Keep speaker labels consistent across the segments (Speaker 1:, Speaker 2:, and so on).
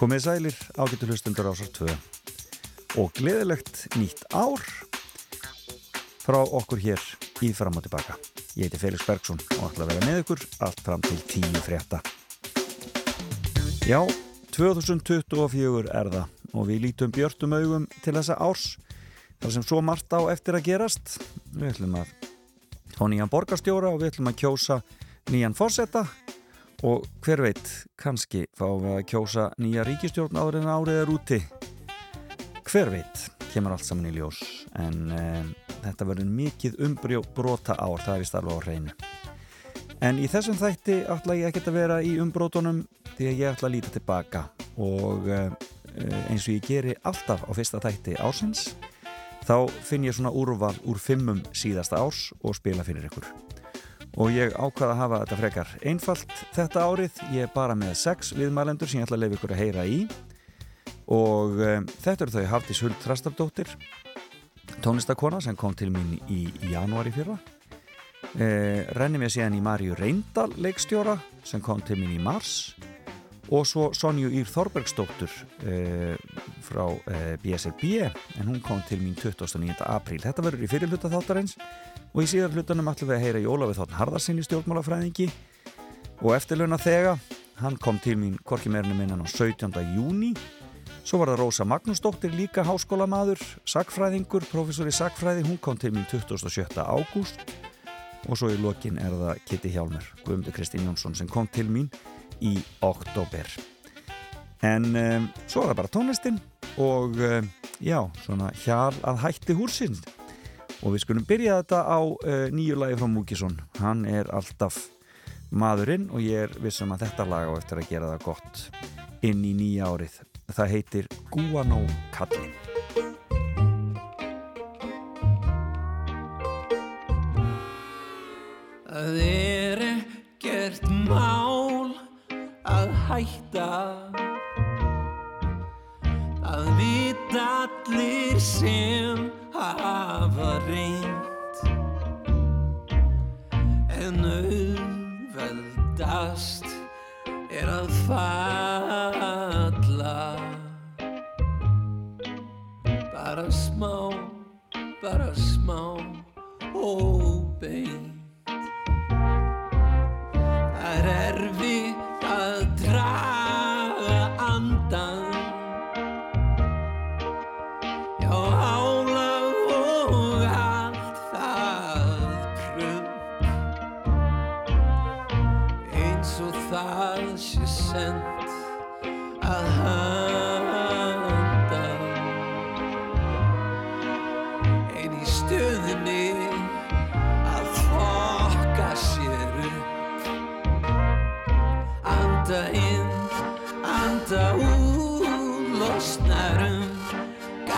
Speaker 1: Komið sælir ágættu hlustundur ásar 2 og gleðilegt nýtt ár frá okkur hér í fram og tilbaka. Ég heiti Felix Bergsson og ætla að vera með ykkur allt fram til 10 frétta. Já, 2024 er það og við lítum björnum augum til þessa árs þar sem svo margt á eftir að gerast. Við ætlum að fá nýjan borgarstjóra og við ætlum að kjósa nýjan fórsetta og hver veit, kannski fáum við að kjósa nýja ríkistjórn áður en árið er úti. Hver veit, kemur allt saman í ljós. En um, þetta verður mikið umbrota ár, það er vist alveg á hreinu. En í þessum þætti ætla ég ekkert að vera í umbrotunum því að ég ætla að líta tilbaka. Og uh, eins og ég geri alltaf á fyrsta þætti ársins þá finn ég svona úrval úr fimmum síðasta árs og spila fyrir ykkur og ég ákvaða að hafa þetta frekar einfalt þetta árið, ég er bara með sex viðmælendur sem ég ætla að lefa ykkur að heyra í. Og um, þetta eru þau Hafdís Huld Trastardóttir tónlistakona sem kom til mín í, janúari fyrra. Eh, renni mér síðan í Marju Reyndal leikstjóra sem kom til mín í mars. Og svo Sonju Ír Þorbergsdóttur eh, frá eh, BSRB en hún kom til mín 29. apríl. Þetta verður í fyrirluta þáttarins og í síðar hlutunum ætlum við að heyra í Ólafið Þórn Harðarsinni stjórnmálafræðingi. Og eftirlauna þega hann kom til mín korki meirinu minnan á 17. júni svo var það Rósa Magnúsdóttir líka háskólamaður sagfræðingur, professor í sagfræði hún kom til mín 27. ágúst. Og svo í lokin er það Kitty Hjálmur, Guðmundur Kristín Jónsson sem kom til mín í oktober en um, svo er það bara tónlistin og um, já, svona hjál að hætti húsins og við skulum byrja þetta á uh, nýju lagi frá Múkisson hann er alltaf maðurinn og ég er vissum að þetta lag á eftir að gera það gott inn í nýja árið. Það heitir Guano Kallin
Speaker 2: Það er ekkert mál að hætta. Að vita allir sem hafa reynd en auðveldast er að falla. Bara smá, bara smá óbeint Það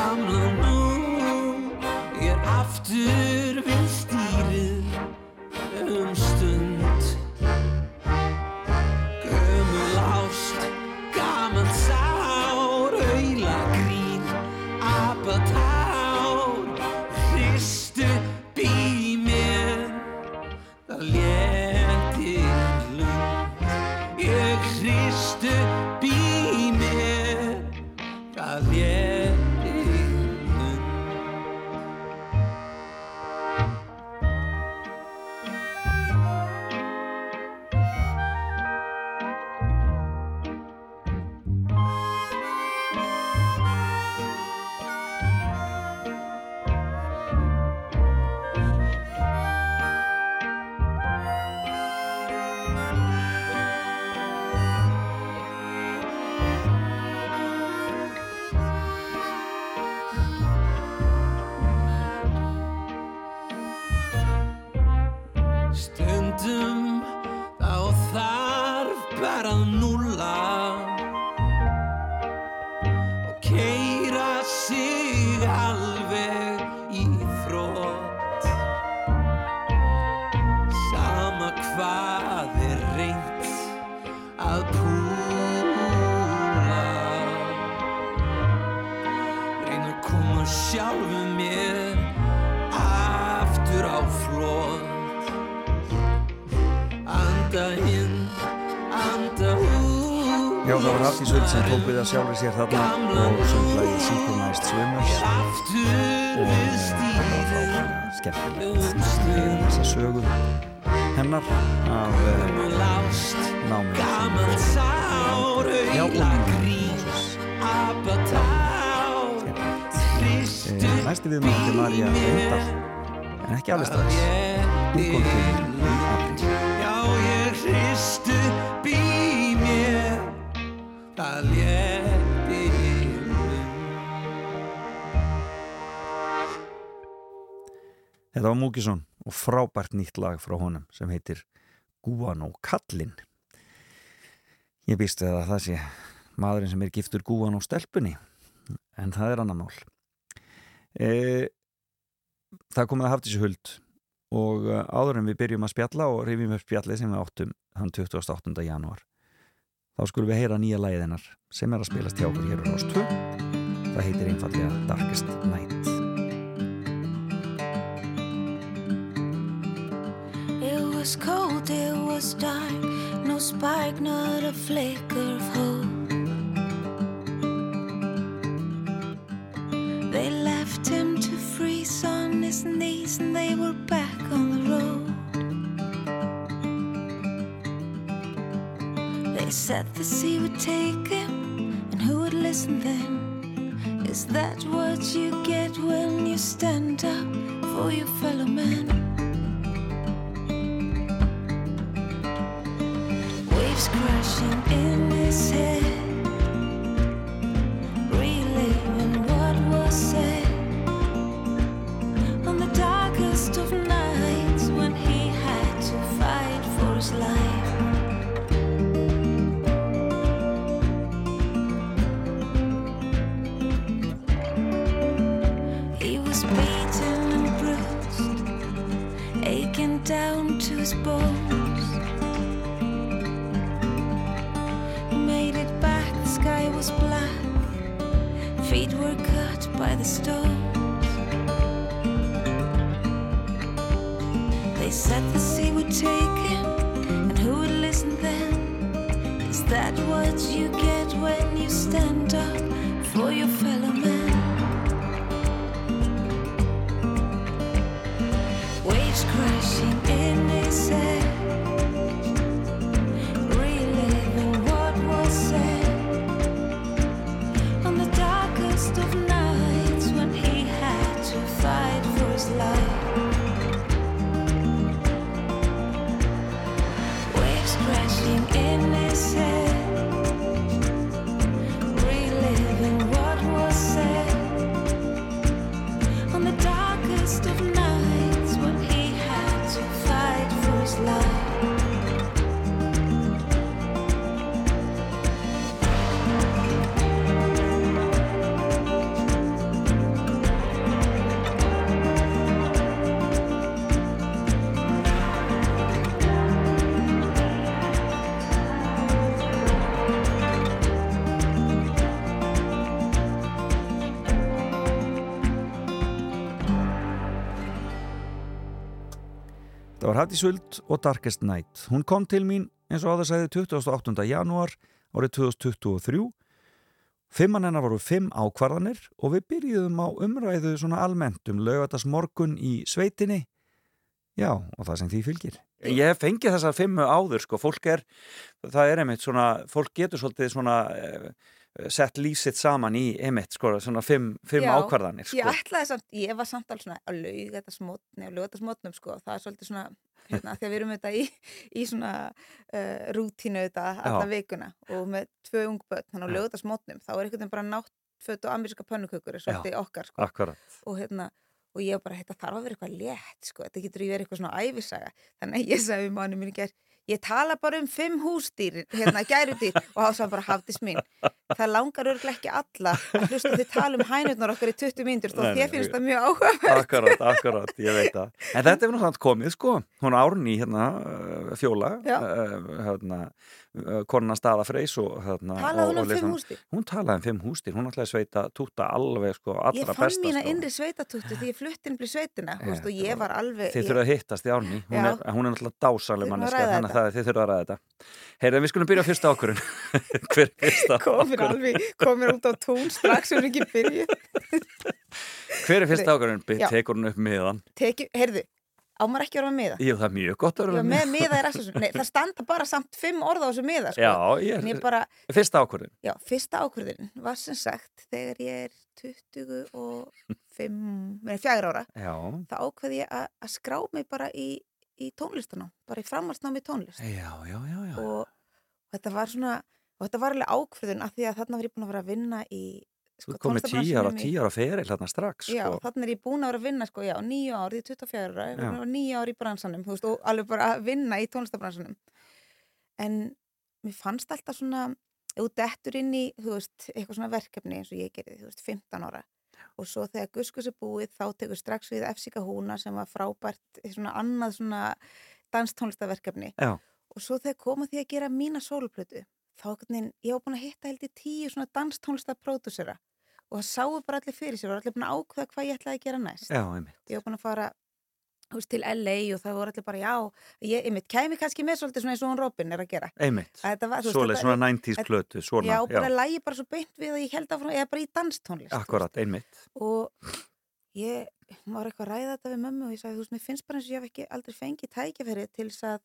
Speaker 2: gamla nú. Ég er aftur
Speaker 1: sjálfur sér þarna og sem hlæði Synchronized Swimmers. Og eh, þetta var frábæðilega skemmtilegt. Við þessa sögum hennar af námið Já, og Skemmtilegt. Næsti við maður er Marja Eindal en ekki alveg strax. hún kom til april
Speaker 3: Já, ég hristu bí mér. Það létti
Speaker 1: Þetta var Múkisson og frábært nýtt lag frá honum sem heitir Gúan og Kallin Ég býst við að það sé maðurinn sem er giftur Gúan og Stelpunni en það er annar mál. E, Það komið að haft þessu huld og e, áður en við byrjum að spjalla og rifjum upp spjallið sem við áttum hann 28. janúar þá skulum við heyra nýja læðinar sem er að spilast hjá okkur hér á Róst 2 það heitir einfallega Darkest Night
Speaker 4: was cold, it was dark, no spark, not a flicker of hope. They left him to freeze on his knees and they were back on the road. They said the sea would take him and who would listen then? Is that what you get when you stand up for your fellow man? Crashing in his head,
Speaker 1: Það var Hafdís Huld og Darkest Night. Hún kom til mín eins og áður sagði 28. janúar árið 2023. Fimmann hennar voru fimm ákvarðanir og við byrjuðum á umræðu svona almennt um lögatast morgun í sveitinni. Já, og það sem því fylgir. Ég hef fengið þessar fimmu áður, sko. Fólk er, það er einmitt svona, fólk getur svolítið svona eh, sett lífsitt saman í einmitt, sko, svona fimm, fimm
Speaker 5: Já,
Speaker 1: ákvarðanir, sko.
Speaker 5: Ég ætlaði samt, ég var samt alveg svona að lauga þetta smotni og lauga þetta smotnum sko, það er svolítið svona, hérna, að við erum þetta í, í svona uh, rútínu þetta alla vikuna og með tvö ung börn, þannig að þetta smotnum, þá er einhvern veginn bara náttföt og ameríska pönnukökur er svolítið okkar sko. og hérna, og ég bara, þetta þarf að vera eitthvað létt sko, þetta getur í verið eitthvað svona æfisaga, þannig að ég sagði við manni mín í gerð, ég tala bara um fimm húsdýr, hérna, gærudýr og þá hann bara hafdís mín það langar örglega ekki alla að hlusta þið tala um hænurnar okkar í 20 mínútur þó
Speaker 1: Nei, nei,
Speaker 5: þér finnst það mjög áhuga
Speaker 1: Akkurat, akkurat, ég veit það. En þetta er samt komið, sko. Hún Árný, hérna, uh, fjóla, uh, hérna, uh, konuna staða freys og hérna
Speaker 5: Talaði hún um fimm húsdýr?
Speaker 1: Hún talaði um fimm húsdýr, hún ætlaði að sveita túta alveg sko allra
Speaker 5: Ég
Speaker 1: besta
Speaker 5: fann mína
Speaker 1: sko.
Speaker 5: innri sveitatúttu því ég flutti inn í sveitina þú veist, og ég
Speaker 1: var-
Speaker 5: alveg
Speaker 1: Þið
Speaker 5: ég-
Speaker 1: þurfa að hittast í árni, hún, er, hún er náttúrulega dásaleg manneska, þannig að þið þurfa að ræða þetta. Heyrðu, við skulum byrja á fyrsta ákvörun. Hver er
Speaker 5: komir
Speaker 1: ákvörun?
Speaker 5: alveg, komir út á tún strax og ekki byrju
Speaker 1: Hver er fyrsta ákvörun?
Speaker 5: Já.
Speaker 1: Tekur hún upp miðan?
Speaker 5: Heyrðu, ámar ekki að vera með miða
Speaker 1: Jú, það er mjög gott að vera
Speaker 5: með miða er Nei, það standa bara samt fimm orða á þessu miða sko.
Speaker 1: Já, ég
Speaker 5: ég bara,
Speaker 1: fyrsta ákvörun.
Speaker 5: já, fyrsta ákvörðin var sem sagt þegar ég er 25 með fjagur ára
Speaker 1: Já,
Speaker 5: þá ákveði ég að að skrá mig bara í, í tónlistunum, bara í framhaldsnámi í tónlist
Speaker 1: já, já, já, já.
Speaker 5: og þetta var svona og þetta var alveg ákveðun af því að þarna var ég búin að vera að vinna í
Speaker 1: Þú komið tíu ára feril hérna strax,
Speaker 5: Já,
Speaker 1: sko.
Speaker 5: þannig er ég búin að vera að vinna sko, já, nýju ár, ég er 24 ára,
Speaker 1: Já.
Speaker 5: nýju ár í bransanum, þú veist, og alveg bara að vinna í tónlistabransanum. En mér fannst alltaf svona, ef þú dettur inn í, þú veist, eitthvað svona verkefni eins og ég gerði, þú veist, 15 ára. Og svo þegar Guskus er búið, þá tekur strax við Efsika Húna sem var frábært, svona annað svona danstónlistaverkefni.
Speaker 1: Já,
Speaker 5: Og svo þegar koma því að gera mína sóluplötu, þá ég var búin að hitta held í tíu svona danstónlistapródúsera og það sáu bara allir fyrir sér og allir búin að ákveða hvað ég ætlaði að gera næst.
Speaker 1: já, einmitt.
Speaker 5: Ég var búin að fara veist, til LA og það voru allir bara já, ég, ég mitt, kæmi kannski með svolítið svona eins og hún Robin er að gera.
Speaker 1: Einmitt.
Speaker 5: Þetta-
Speaker 1: svona 90s plötu, svona.
Speaker 5: Já, bara lægi bara svo beint við að ég held áfram, eða bara í danstónlist.
Speaker 1: Akkurat, einmitt.
Speaker 5: Og ég var eitthvað að ræða þetta við mömmu og ég sagði, þú veist, mér finnst bara eins og ég hef ekki aldrei fengið tækifæri til þess að,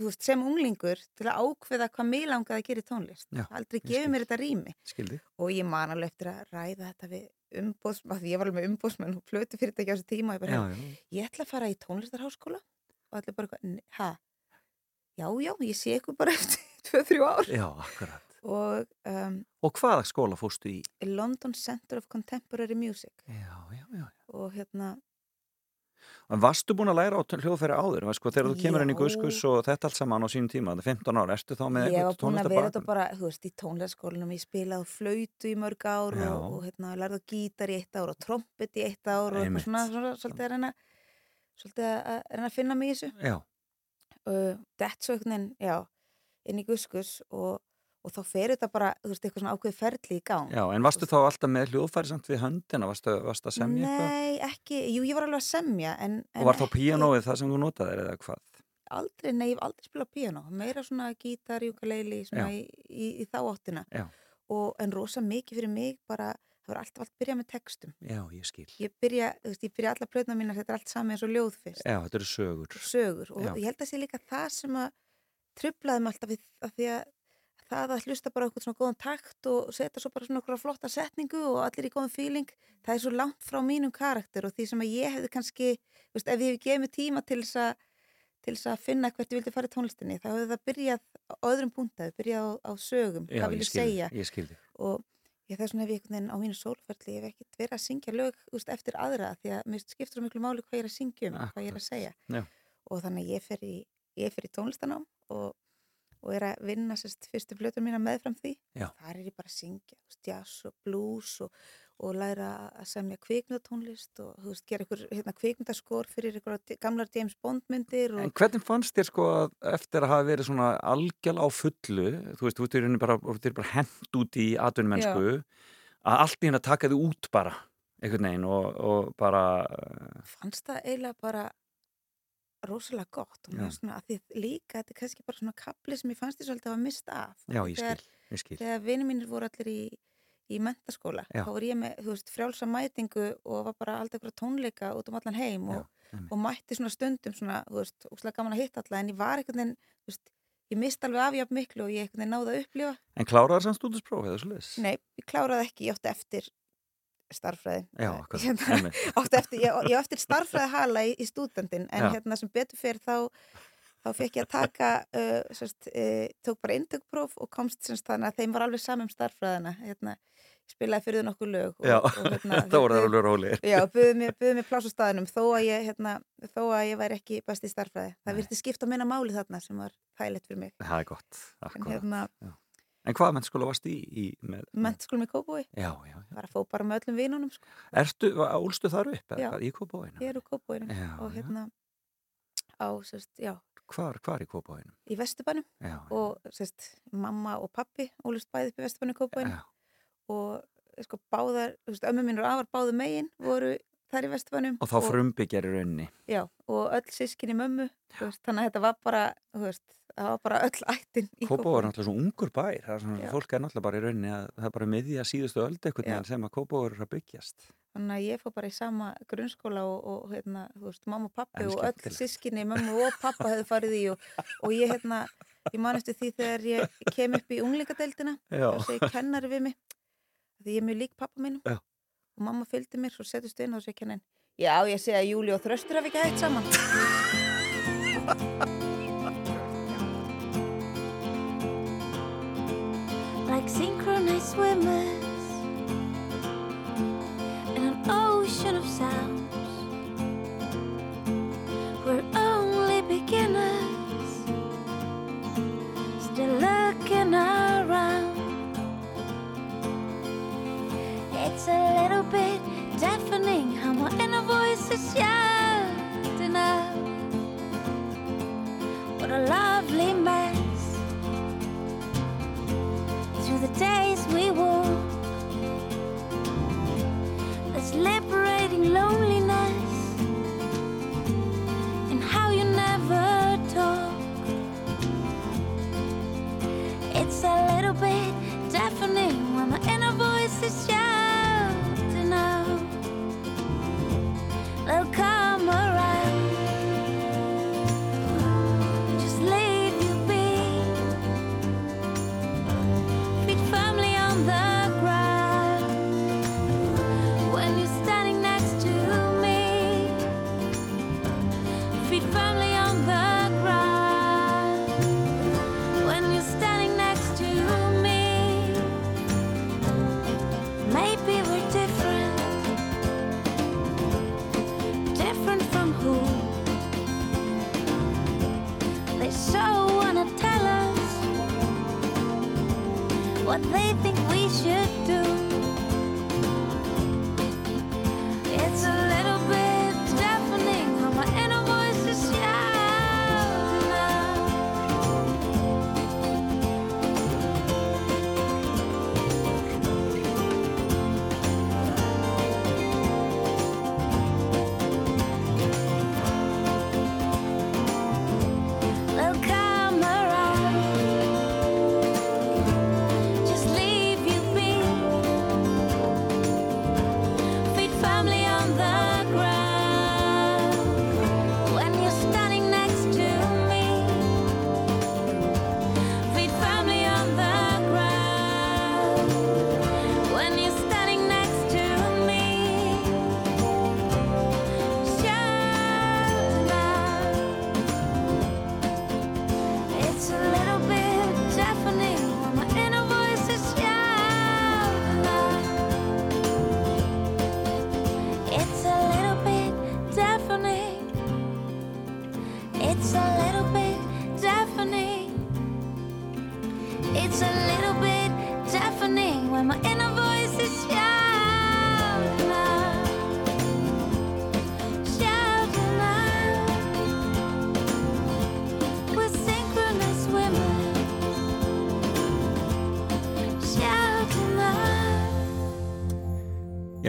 Speaker 5: þú veist, sem unglingur til að ákveða hvað mig langaði að gera í tónlist.
Speaker 1: Já,
Speaker 5: aldrei gefið mér þetta rými.
Speaker 1: Skildi.
Speaker 5: Og ég man alveg eftir að ræða þetta við umbóðsmann, því ég var alveg með umbóðsmann og plötu fyrirtæki á þessu tíma ég bara,
Speaker 1: Já, já.
Speaker 5: ég ætla að fara í tónlistarháskóla og allir bara eitthvað, "N- ha, já, já, ég sé ykkur bara eftir 2-3 ár
Speaker 1: Já, akkurat.
Speaker 5: og um,
Speaker 1: Og hvaða skóla fóstu í?
Speaker 5: London Center of Contemporary Music
Speaker 1: Já, já, já.
Speaker 5: og hérna,
Speaker 1: En varstu búin að læra á hljóðfæri áður? Sko, þegar þú kemur inn í. Guskus og þetta allt saman á sínum tíma, það er 15 ára, ertu þá með
Speaker 5: ég var búin að vera þetta bara, þú veist, í tónlistarskólanum, ég spilaði á flautu í mörg ár
Speaker 1: Já.
Speaker 5: og, og hérna, lærði gítar í eitt ár og trompet í eitt ár og eitthvað svona, svona, svolítið að reyna, svolítið að, reyna að finna mig í þessu.
Speaker 1: Já,
Speaker 5: uh, dett svo einhvern veginn, já, inn í guskus og, og þá fer þetta bara, þú veist, eitthvað svona ákveð ferli í gang.
Speaker 1: já, en varstu þá alltaf með hljóðfæri samt við höndina? Varstu, varstu að semja eitthvað?
Speaker 5: Nei, ekki, jú, ég var alveg að semja, en, en
Speaker 1: Og var þá píanóið það sem þú notaðir eða hvað?
Speaker 5: Aldrei, nei, ég hef aldrei spilað píanó, meira svona gítar, júkuleili, svona í, í, í þá áttina.
Speaker 1: Já.
Speaker 5: Og, en rosa mikið fyrir mig bara, það var alltaf allt byrjað með textum.
Speaker 1: Já, ég skil.
Speaker 5: Ég byrja, þú veist, ég byrja alla plötna mínar, þetta er allt sami eins og ljóð fyrst.
Speaker 1: Já, þetta eru sögur.
Speaker 5: sögur og
Speaker 1: Já.
Speaker 5: ég held að sé líka það sem að trublaði mig alltaf við, að því að það að hlusta bara okkur svona góðan takt og setja svo bara svona okkur flotta setningu og allir í góðan feeling, það er svo langt frá mínum karakter og því sem að ég hefði kannski, veist, ef ég hefði gefið mig tíma til þess að til þess að finna hvert ég vildi fara í tónlistinni þá hefði það byrjað á öðrum puntaði byrjað á, á sögum,
Speaker 1: Já,
Speaker 5: hvað vil
Speaker 1: ég
Speaker 5: ég
Speaker 1: skil,
Speaker 5: segja
Speaker 1: ég skil þig.
Speaker 5: og ég þess vegna hef ég einhvern veginn á mínu sólferli ég hef ekkert verið að syngja lög úst, eftir aðra því að mér skiptur svo miklu máli hvað ég er að syngja um, hvað ég er að segja
Speaker 1: Já.
Speaker 5: og þannig ég fer í, í tónlistanám og, og er að vinna sérst fyrstu blötur mína meðfram því
Speaker 1: Já.
Speaker 5: þar er ég bara að syngja jazz og blues og, og læra að semja kvikmyndatónlist og þú veist, gera ykkur hérna, kvikmyndaskor fyrir ykkur gamlar James Bond myndir og
Speaker 1: En hvernig fannst þér sko að eftir að hafa verið svona algjörl á fullu, þú veist, þú ert bara, bara hent út í atvinnumennsku, að allt í hérna taka þið út bara, einhvern veginn og, og bara,
Speaker 5: fannst það eiginlega bara rosalega gott og
Speaker 1: Já.
Speaker 5: mér svona að því líka þetta er kannski bara svona kapli sem ég fannst því svolítið að hafa mist af
Speaker 1: já, ég skil, ég skil.
Speaker 5: þegar vinið mínir voru allir í, í mentaskóla
Speaker 1: Já.
Speaker 5: þá var ég með, þú veist, frjálsa mætingu og var bara alltaf eitthvað tónleika út um allan heim og,
Speaker 1: einmitt.
Speaker 5: og mætti svona stundum svona, þú veist, úslega gaman að hitta alla en ég var einhvern veginn, þú veist, ég mist alveg afjátt miklu og ég einhvern veginn náði að upplifa
Speaker 1: En kláraði samt stúdinspróf eða svo leiðis?
Speaker 5: Nei, ég kláraði ekki, ég átti eftir starffræði
Speaker 1: Já,
Speaker 5: Eh, hérna, eftir, ég, ég eftir starffræði hala í, í stúdendin en
Speaker 1: Já.
Speaker 5: hérna sem betur fyrir þá þá fekk ég að taka uh, sérst, uh, tók bara inntökpróf og komst semst þannig að þeim var alveg saman um starffræðina hérna, ég spilaði fyrir nokkuð lög og, og, hérna,
Speaker 1: það voru það alveg rólegir.
Speaker 5: Já, buðið mér, pláss á staðinum þó að ég, hérna, þó að ég væri ekki best í starffræði. Það virti skipta minna máli þarna sem var þægilegt fyrir mig.
Speaker 1: Það er gott,
Speaker 5: En
Speaker 1: akkurat.
Speaker 5: hérna,
Speaker 1: En hvað mennskóla varst í? í með,
Speaker 5: mentaskólum í Kópói,
Speaker 1: Já, já, já.
Speaker 5: var að fó bara með öllum vinunum, sko.
Speaker 1: Ertu, ólstu þar upp?
Speaker 5: Já.
Speaker 1: Í kópáinu?
Speaker 5: Ég er úr Kópóinu
Speaker 1: Já,
Speaker 5: og hérna á, sérst, já,
Speaker 1: hvar, hvar í Kópavóinum?
Speaker 5: í Vesturbænum
Speaker 1: Já,
Speaker 5: og sérst, mamma og pappi ólust bæði upp í Vesturbænum kópaðinu
Speaker 1: já,
Speaker 5: og sko báðar, veist, ömmu mínur og afar báðu megin voru þar í Vesturbænum
Speaker 1: og þá frumbyggjar í rauninni.
Speaker 5: já, og öll sískinni mömmu veist, þannig að þetta var bara veist, það var bara öll ættin í
Speaker 1: Kópavói er náttúrulega svo ungur bær, það er svona, fólk er náttúrulega bara í rauninni að það er bara miðja síðustu öld eitthvað
Speaker 5: Já.
Speaker 1: neginn sem að Kópavói er að byggjast.
Speaker 5: þannig að ég fór bara í sama grunnskóla og, og hérna, þú veist, mamma og pappi og öll sískinni, mömmu og pappa hefðu farið í og, og ég hérna ég man eftir því þegar ég kem upp í unglingadeildina og segi kennari við mig því ég er mjög lík pappa mínum. Og mamma fylgdi mér svo settust inn og segi kennin já, ég segi að Júli og Þröstur hafi ekki hægt saman
Speaker 4: like synchronized swimmers in an ocean of sounds. It's a little bit deafening how my inner voice is shouting out. What a lovely mess through the days we walk. This liberating loneliness and how you never talk. It's a little bit deafening when my inner voice is shouting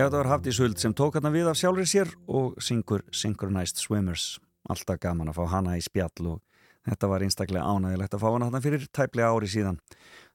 Speaker 1: Já, þetta var Hafdís Huld sem tók hérna við af sjálfur sér og syngur Synchronized Swimmers. Alltaf gaman að fá hana í spjall og þetta var einstaklega ánægilegt að fá hana þarna fyrir tæplega ári síðan.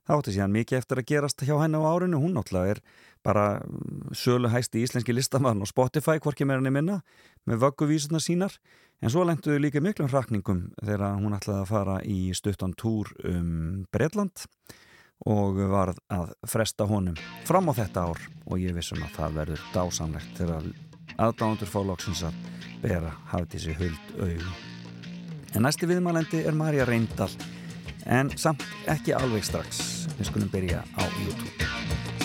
Speaker 1: Það átti síðan mikið eftir að gerast hjá henni á árinu. Hún náttúrulega er bara mm, sölu hæsti íslenski listamann og Spotify, hvorki meira henni minna, með vögguvísuna sínar. En svo lengtuðu líka miklum hrakningum þegar hún ætlaði að fara í stuttan túr um Bredland og varð að fresta honum fram á þetta ár og ég vissum að það verður dásamlegt þegar aðdánundur fá loksins að bera hafði þessi huld augum. En næsti viðmælendi er Marja Reyndal en samt ekki alveg strax. Við skulum byrja á YouTube.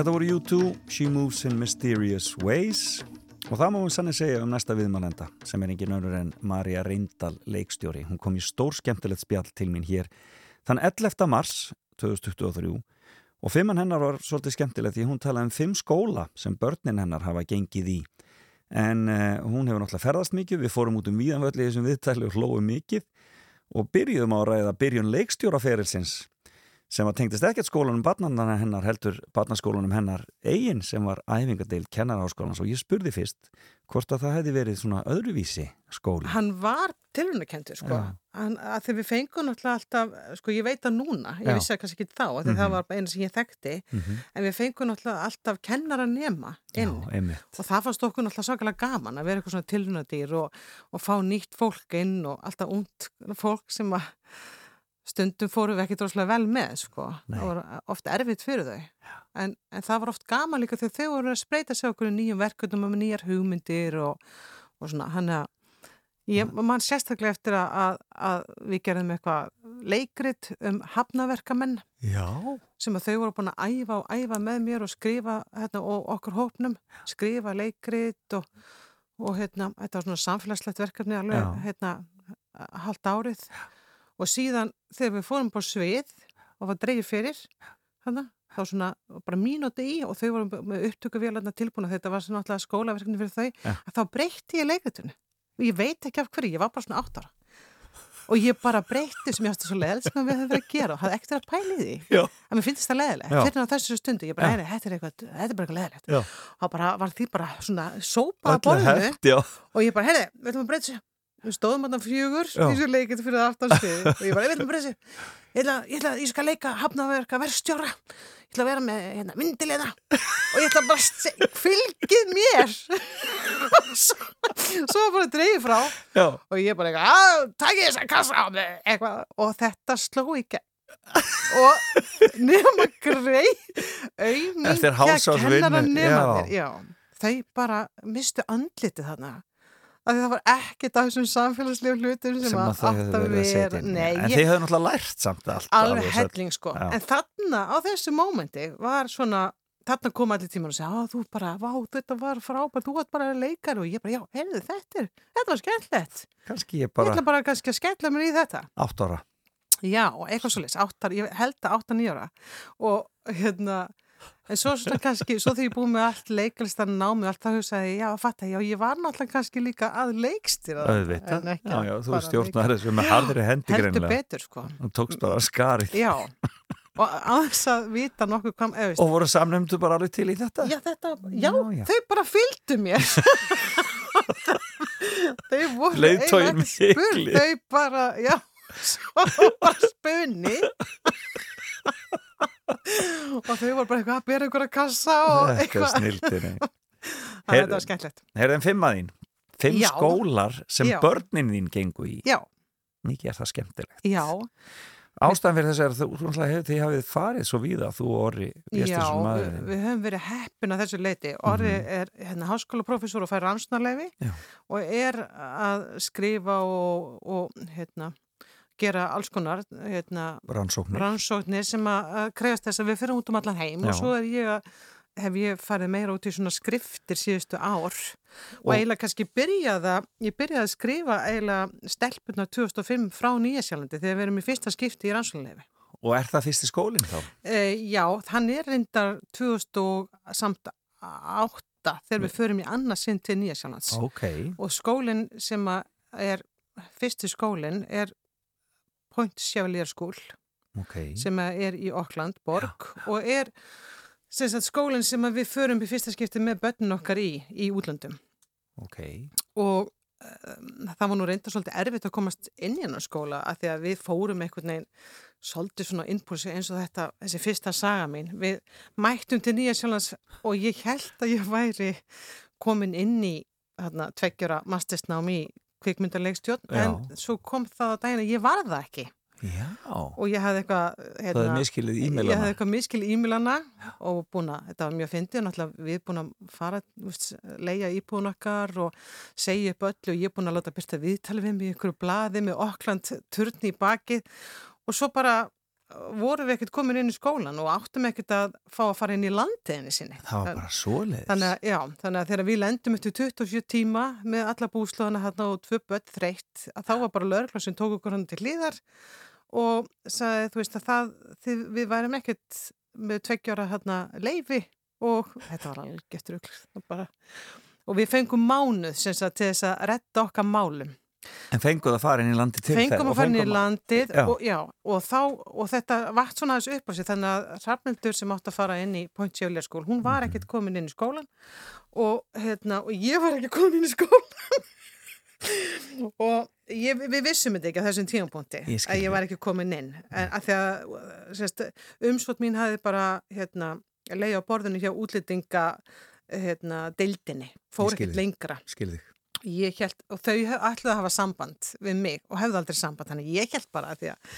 Speaker 1: Þetta voru U2, She Moves in Mysterious Ways og það má við sannir segja um næsta viðmannenda sem er engin önnur en Marja Reyndal leikstjóri. Hún kom í stór skemmtilegt spjall til mín hér þann 11. mars 2023 og fimmann hennar var svolítið skemmtilegt því hún talaði um fimm skóla sem börnin hennar hafa gengið í en uh, hún hefur náttúrulega ferðast mikið, við fórum út um víðanvöldi þessum viðtæli og hlóðum mikið og byrjuðum á að ræða byrjun leikstjóraferilsins sem var tengdist ekkert skólanum barnandana hennar heldur barnaskólanum hennar eigin sem var æfingadeil kennarháskólans og ég spurði fyrst hvort að það hefði verið svona öðruvísi skóli.
Speaker 6: Hann var tilhörnakentur sko,
Speaker 1: Já.
Speaker 6: hann, að þegar við fengum náttúrulega alltaf, sko ég veit það núna, ég
Speaker 1: Já.
Speaker 6: vissi það kannski ekki þá, af því
Speaker 1: Mhm.
Speaker 6: það var bara eina sem ég þekkti,
Speaker 1: Mm
Speaker 6: en við fengum náttúrulega alltaf kennara nema inn.
Speaker 1: Já.
Speaker 6: Og það fannst okkur náttúrulega svakalega gaman að vera eitthvað svona tilhörnadýr og, og fá nýtt fólk inn og alltaf ungt fólk sem að stundum fórum við ekki droslega vel með, sko. Það var oft erfitt fyrir þau. En, en það var oft gaman líka þegar þau voru að spreita sig okkur í nýjum verkefnum og nýjar hugmyndir og, og svona, hann að ég man sérstaklega eftir að, að, að við gerðum eitthvað leikrit um hafnaverkamenn
Speaker 1: Já.
Speaker 6: sem að þau voru búin að æfa og æfa með mér og skrifa hérna, og okkur hópnum, skrifa leikrit og, og hérna, þetta var svona samfélagslegt verkefni alveg
Speaker 1: Já.
Speaker 6: hérna, haldt árið og síðan þegar við fórum på svið og var dreigir fyrir hana, þá svona bara mínúti í og þau voru með upptöku vélarna tilbúna þetta var svona alltaf skólaverkefni fyrir þau
Speaker 1: Ja.
Speaker 6: að þá breytti ég leikritinu. Og ég veit ekki af hverju, ég var bara svona átt ára. Og ég bara breytti sem ég átti svo leðilegt sem við höfum verið að gera og hafði ekkert að pæli því.
Speaker 1: Já.
Speaker 6: að mér finnst það leðilegt, fyrir á þessu stundu ég bara, nei, þetta er eitthvað, þetta er bara eitthvað leðilegt og bara var því bara svona sópa að borðinu og ég bara, heyrði, við ætlum að þessu við stóðum þarna fjögur
Speaker 1: Já.
Speaker 6: í þessu leikit fyrir aftansvið og ég bara, við ætlum að breyta þessu. Ég ætla, ég ætla, ég skal leika hafnaverka verðstjóra ég ætla að vera með hérna, myndilega og ég ætla bara að se- fylgið mér. Svo, svo bara dreigið frá.
Speaker 1: Já.
Speaker 6: og ég bara eitthvað, að takk ég þess að kassa á mig. Eitthvað, og þetta sló gegn. Og nema
Speaker 1: Eftir hálfsársvinnu,
Speaker 6: kennara nemandir já, þau bara mistu andlitið þarna af því það var ekkert af þessum samfélagslegu hlutum sem,
Speaker 1: sem að
Speaker 6: að
Speaker 1: verið að en
Speaker 6: ég,
Speaker 1: þið hefur náttúrulega lært samt allt.
Speaker 6: alveg helling sko
Speaker 1: Já.
Speaker 6: en þarna á þessu mómenti var svona þarna kom allir tíman og segja, þú bara, vá, þetta var frábært, þú varst bara leikar og ég bara, já, heyrðu, þetta er, þetta var skemmtilegt
Speaker 1: Kannski ég
Speaker 6: ég
Speaker 1: bara
Speaker 6: ætla bara kannski að skemmtilega mér í þetta
Speaker 1: átt ára.
Speaker 6: Já, eitthvað svo leys, áttar, ég held að áttar nýjara og hérna, en svo svona kannski, svo þegar ég búið með allt leikalistan námið, allt það hugsaði, ég, já, fatta, já, ég var náttúrulega kannski líka að leikstýra það,
Speaker 1: Auðvitað.
Speaker 6: en ekki
Speaker 1: Já,
Speaker 6: að
Speaker 1: já, þú stjórnar þessu með harðri hendi
Speaker 6: leika. Heldur betur, sko.
Speaker 1: Þú tókst bara skarið.
Speaker 6: Já, og þess að vita nokkuð hvað, eða veist,
Speaker 1: Og voru samnefndu bara alveg til í þetta?
Speaker 6: já, þetta, já,
Speaker 1: Já,
Speaker 6: þau bara fylgdu mér. þau voru spurð,
Speaker 1: mikli.
Speaker 6: þau bara, já, svo var spunni. og þau voru bara eitthvað að bera einhverja kassa og
Speaker 1: er
Speaker 6: eitthvað. að þetta var skemmtilegt.
Speaker 1: Herðin fimm að þín. Fimm
Speaker 6: Já.
Speaker 1: skólar sem
Speaker 6: Já.
Speaker 1: börnin þín gengu í.
Speaker 6: Já,
Speaker 1: Mikið er það skemmtilegt.
Speaker 6: já,
Speaker 1: Ástæðan fyrir þess að þú, þú náttúrulega hefur- þið hafið farið svo víða, þú og Orri,
Speaker 6: já,
Speaker 1: Björstinsson
Speaker 6: við,
Speaker 1: maðurinn.
Speaker 6: við höfum verið heppin að þessu leiti. Orri er hérna, háskólaprofessor og fær rannsnarleifi
Speaker 1: Já.
Speaker 6: og er að skrifa og, og hérna, gera alls konar hérna,
Speaker 1: Rannsóknir.
Speaker 6: rannsóknir sem að, krefast þess að við fyrir út um allan heim
Speaker 1: Já.
Speaker 6: og svo er ég að hef ég farið meira út í svona skriftir síðustu ár og,
Speaker 1: Og-
Speaker 6: eiginlega kannski byrjaða, ég byrjaði að skrifa eiginlega stelpunar 2005 frá Nýjasjálandi þegar við erum í fyrsta skipti í rannsóknarleifi.
Speaker 1: Og er það fyrsti skólinn þá?
Speaker 6: E, já, hann er reyndar 2008 þegar við förum í annað sinn til Nýjasjálands
Speaker 1: Ok.
Speaker 6: og skólinn sem er fyrsti skólinn er Point Chevalier School
Speaker 1: Ok.
Speaker 6: sem er í Auckland, borg og er sem sagt, skólinn sem við förum í fyrsta skipti með börnin okkar í, í útlöndum
Speaker 1: Ok.
Speaker 6: og um, það var nú reynda svolítið erfitt að komast inn í hennar skóla að því að við fórum einhvern veginn svolítið svona impulsi eins og þetta þessi fyrsta saga mín við mættum til Nýja Sjólands og ég held að ég væri komin inn í þarna tveggjara mastersnám í kvikmyndarleikstjórn en svo kom það á daginn að ég var það ekki.
Speaker 1: Já.
Speaker 6: og ég hafði eitthvað hérna,
Speaker 1: miskilið e-mailana.
Speaker 6: og búin að, þetta var mjög fyndið, við búin að fara, leia íbúin okkar og segja upp öllu og ég er búin að láta byrsta viðtali við mig í einhverju blaði með okkland turni í bakið. Og svo bara vorum við ekkert komin inn í skólan og áttum ekkert að fá að fara inn í landiðinni sinni.
Speaker 1: Það var bara svoleiðis.
Speaker 6: Þannig að, já, þannig að þegar við lendum eftir 27 tíma með alla búslóðana hérna og tvö börn þreytt, að þá var bara lögla sem tók okkur hann til hlýðar og sagði, þú veist, að það, þið, við værim ekkert með tveggjára hérna leifi og þetta var alveg getur ykkur og við fengum mánuð sem sagt til þess að retta okkar málum
Speaker 1: En fenguð að fara inn í landi til þegar?
Speaker 6: fengum að fara inn í landið
Speaker 1: Já.
Speaker 6: og, já, og, þá, og þetta vart svona aðeins upp á sig þannig að Hrafnildur sem átt að fara inn í Point Sjöfleir skól, hún var ekkert komin inn í skólan og, hérna, og ég var ekki komin inn í skólan og ég, við vissum þetta ekki á þessum
Speaker 1: skil
Speaker 6: að ég var ekki komin inn en að því að umsvot mín hafi bara hérna, leið á borðinu hjá útlýtinga hérna, deildinni, fór ekkert lengra
Speaker 1: Skil þig.
Speaker 6: Ég held, og þau ætluðu að hafa samband við mig og hefðu aldrei samband þannig ég held bara að því að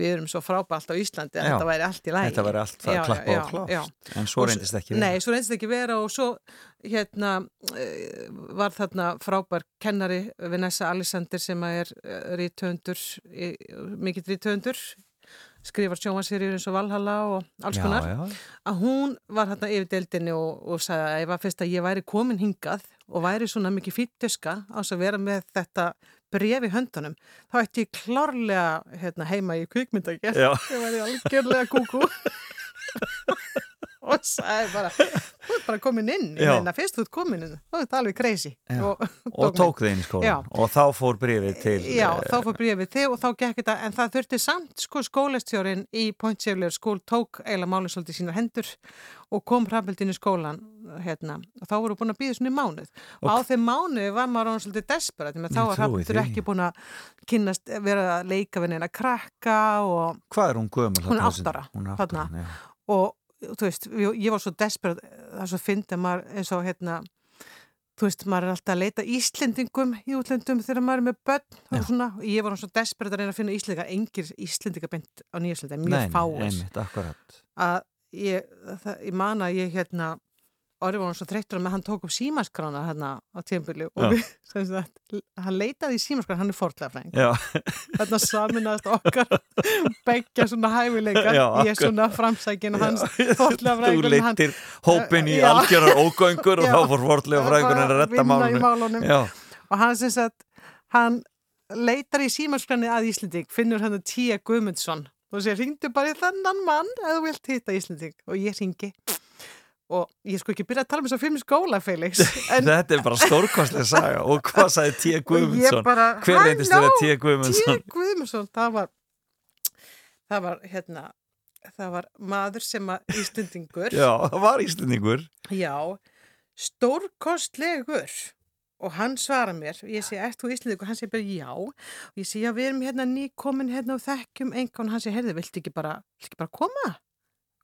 Speaker 6: við erum svo frábært á Íslandi að
Speaker 1: Já.
Speaker 6: þetta væri allt í lægi
Speaker 1: Þetta var allt það klappa og klást. En svo reyndist ekki verið.
Speaker 6: Nei, svo reyndist ekki vera og svo hérna eh, var þarna frábær kennari Vanessa Alexander sem að er rítöndur, mikill rítöndur skrifar sjómansýrjur eins og Valhalla og alls konar
Speaker 1: Já, já.
Speaker 6: að hún var hérna yfir deildinni og, og sagði að ég var fyrst að ég væri komin hingað og væri svona mikið fýttuska á þess að vera með þetta bref í höndunum, þá ætti ég klárlega hérna, heima í kvikmyndagerð
Speaker 1: Já.
Speaker 6: ég væri algjörlega kúkú og sagði bara þú ert bara komin inn,
Speaker 1: Já.
Speaker 6: meina fyrst þú ert komin inn þá er þetta alveg crazy
Speaker 1: Já.
Speaker 6: og,
Speaker 1: Og tók þið inn í skólan. Og þá fór brifið til...
Speaker 6: Já,
Speaker 1: eh,
Speaker 6: þá fór brífið þig og þá gekk þetta, en það þurfti samt sko skólastjórin í Point Sjöfleir skól tók eiginlega málið svolítið sínar hendur og kom hrafnbildin í skólan hérna, og þá voru búin að býða svona í mánuð og, á þeim mánuði var maður án svolítið desperat, þá var
Speaker 1: því.
Speaker 6: ekki búin að kynnast, vera að leika við neina krakka og,
Speaker 1: Hvað er hún gömul?
Speaker 6: Hún er
Speaker 1: þarna,
Speaker 6: átta
Speaker 1: þessi-
Speaker 6: ára,
Speaker 1: Hún er átta
Speaker 6: þarna.
Speaker 1: ára, já.
Speaker 6: og þú veist, ég, var svo desperat það er svo fyndið maður eins og hérna þú veist, maður er alltaf að leita Íslendingum í útlendum þegar maður er með börn og svona, og ég var svo desperat að reyna að finna Íslendinga, engir Íslendinga beint á nýjaslandi, mjög
Speaker 1: akkurat.
Speaker 6: að ég, það, ég man að ég hérna orðið var hann svo þreyttur að hann tók upp símaskrána hérna á tímpili
Speaker 1: Já.
Speaker 6: og við, sagt, hann leitaði í símaskrána, hann er
Speaker 1: Já,
Speaker 6: þarna saminast okkar begja svona hæfileikar.
Speaker 1: Já,
Speaker 6: ég er svona framsækin hans fortlega
Speaker 1: þú leittir hópin í algjörar ógöngur og þá fór forðlega fræðingun að retta málunum.
Speaker 6: og hann sem sagt hann leitar í símaskráni að Íslending finnur hann að Tíja Guðmundsson og sér, ringdu bara í þennan mann ef þú vilt hitta Íslending. Og ég ringi og ég sko ekki byrja að tala um þess að fyrir skóla Felix en
Speaker 1: þetta er bara stórkostlega saga og hvað sagði T. Guðmundsson?
Speaker 6: bara,
Speaker 1: Hver reyndist vera
Speaker 6: halló,
Speaker 1: T. Guðmundsson?
Speaker 6: T. Guðmundsson, það var það var hérna það var maður sem að Íslendingur
Speaker 1: Já, það var Íslendingur.
Speaker 6: Já, stórkostlegur og hann svara mér ég segi, ert þú og hann segi bara já og ég segi, já, við erum hérna nýkomin hérna og þekkjum einhvern hann segi, heyrðu, viltu ekki bara, viltu ekki bara koma?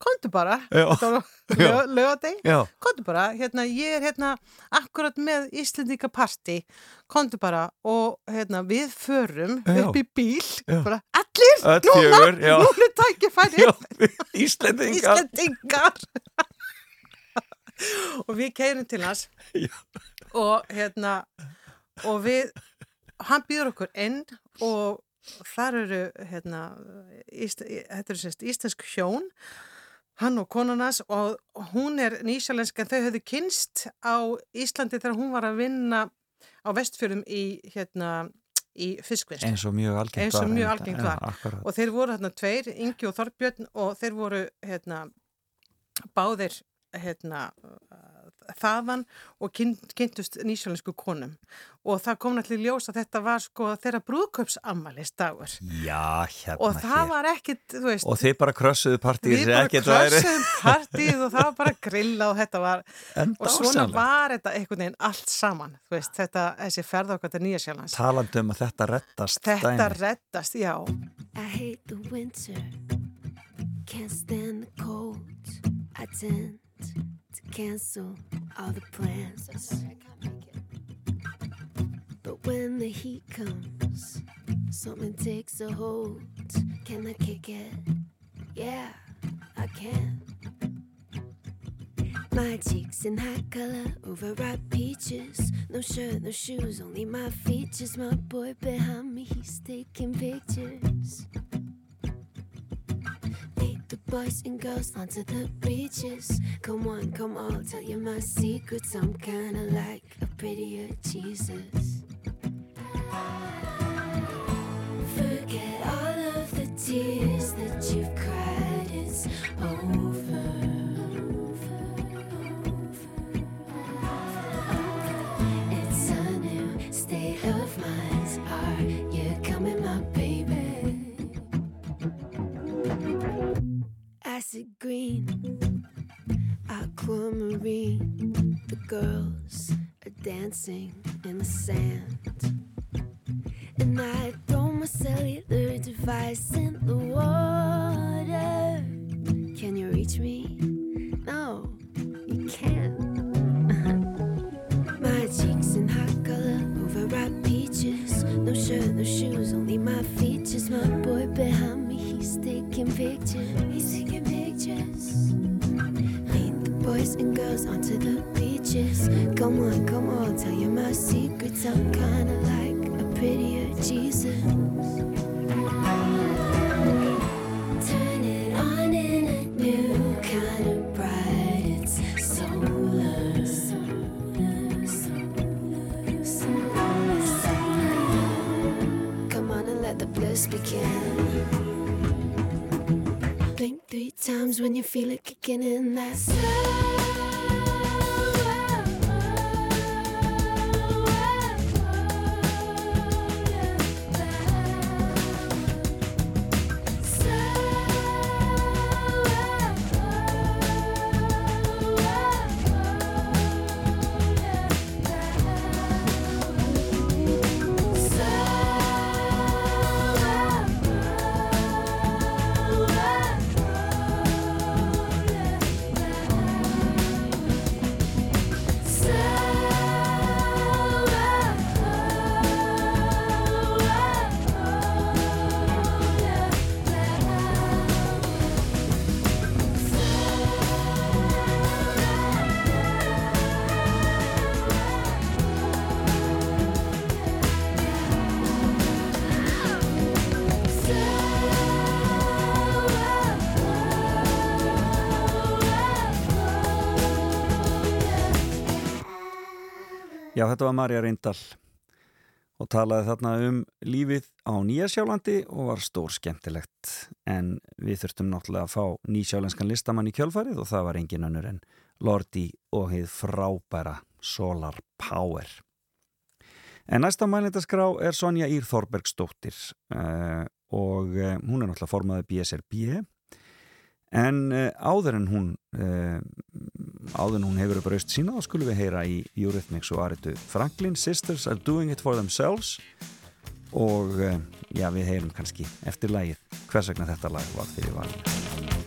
Speaker 6: Komdu bara, lögadeg, komdu bara, hérna, ég er hérna akkurat með Íslandíka party, komdu bara og hérna, við förum
Speaker 1: Já.
Speaker 6: upp í bíl, bara, allir,
Speaker 1: Öll
Speaker 6: núna,
Speaker 1: já.
Speaker 6: núna tækifæri,
Speaker 1: já, Íslendingar.
Speaker 6: Íslendingar. Og við keirum til hans.
Speaker 1: Já.
Speaker 6: og hérna og við hann býður okkur inn og þar eru hérna íst, þetta eru sérst íslensk hjón hann og konunas og hún er nýsjalensk en þau höfðu kynst á Íslandi þegar hún var að vinna á vestfjörum í hérna í fiskvinnslu
Speaker 1: Eins og mjög algengt
Speaker 6: Eins og
Speaker 1: var.
Speaker 6: mjög algengt var.
Speaker 1: akkurat.
Speaker 6: og þeir voru hérna tveir, Ingi og Þorbjörn og þeir voru hérna báðir hérna þaðan og kyn, kynntust nýsjálensku konum og það kom náttúrulega ljós að þetta var sko þeirra brúðköpsammælis dagur
Speaker 1: Já, hérna
Speaker 6: og það
Speaker 1: hér.
Speaker 6: var ekkit, þú veist
Speaker 1: Og þið bara krössuðu partíð
Speaker 6: við
Speaker 1: sem
Speaker 6: bara krössum partíð og það var bara grilla og þetta var
Speaker 1: En
Speaker 6: og svona
Speaker 1: dásamlegt.
Speaker 6: var þetta einhvern veginn allt saman þú veist, þetta, þessi ferð okkar til Nýjasjálans
Speaker 1: Talandi um að þetta rettast
Speaker 6: þetta
Speaker 1: dæmi.
Speaker 6: reddast, já
Speaker 4: I hate the winter, can't stand the cold. I tend to cancel all the plans. But when the heat comes, something takes a hold. Can I kick it? Yeah, I can. My cheeks in high color, overripe peaches. No shirt, no shoes, only my features. My boy behind me, he's taking pictures.
Speaker 7: Boys and girls onto the beaches. Come on, come on, tell you my secrets. I'm kinda like a prettier Jesus. Forget all of the tears that you've cried. It's over. Acid green, aquamarine. The girls are dancing in the sand. And I throw my cellular device in the water. Can you reach me? No, you can't. my cheeks in hot color, overripe peaches. No shirt, no shoes, only my features. My boy behind he's taking pictures. He's taking pictures. Lead the boys and girls onto the beaches. Come on, come on, tell you my secrets. I'm kinda like a prettier Jesus. Times when you feel it kicking in. that. That's
Speaker 1: Já, þetta var Marja Reyndal og talaði þarna um lífið á Nýjasjálandi og var stór skemmtilegt en við þurftum náttúrulega að fá nýsjálenskan listamann í kjölfarið og það var engin önnur en Lordi og heið frábæra Solar Power. En næsta mælindaskrá er Sonja Ír Þorbergsdóttir uh, og uh, hún er náttúrulega formaði BSRB en uh, áður en hún áður en hún hefur upp raust sína þá skulum við heyra í Eurythmics og Aritu Franklin Sisters are doing it for themselves. Og já við heyrum kannski eftir lægið hvers vegna þetta lag var fyrir valinu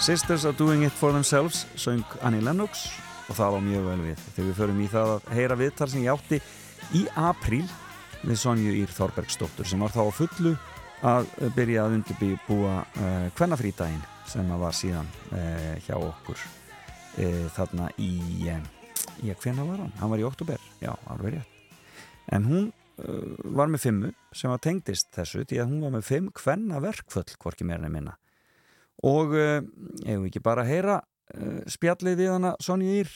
Speaker 1: Sisters are doing it for themselves söng Annie Lennox. Og það var mjög vel við. Þegar við förum í það að heyra viðtal sem ég átti í apríl við Sonju Ír Þorbergsdóttur sem var þá á fullu að byrja að undirbúa uh, kvennafrídægin sem að var síðan uh, hjá okkur uh, þarna í í að hvena var hann? Hann var í oktober, já, alveg rétt. En hún var með fimmu sem var tengdist þessu því að hún var með fimm kvenna verkföll hvorki meira en minna og ef við ekki bara að heyra uh, spjallið við hana Sonja Ír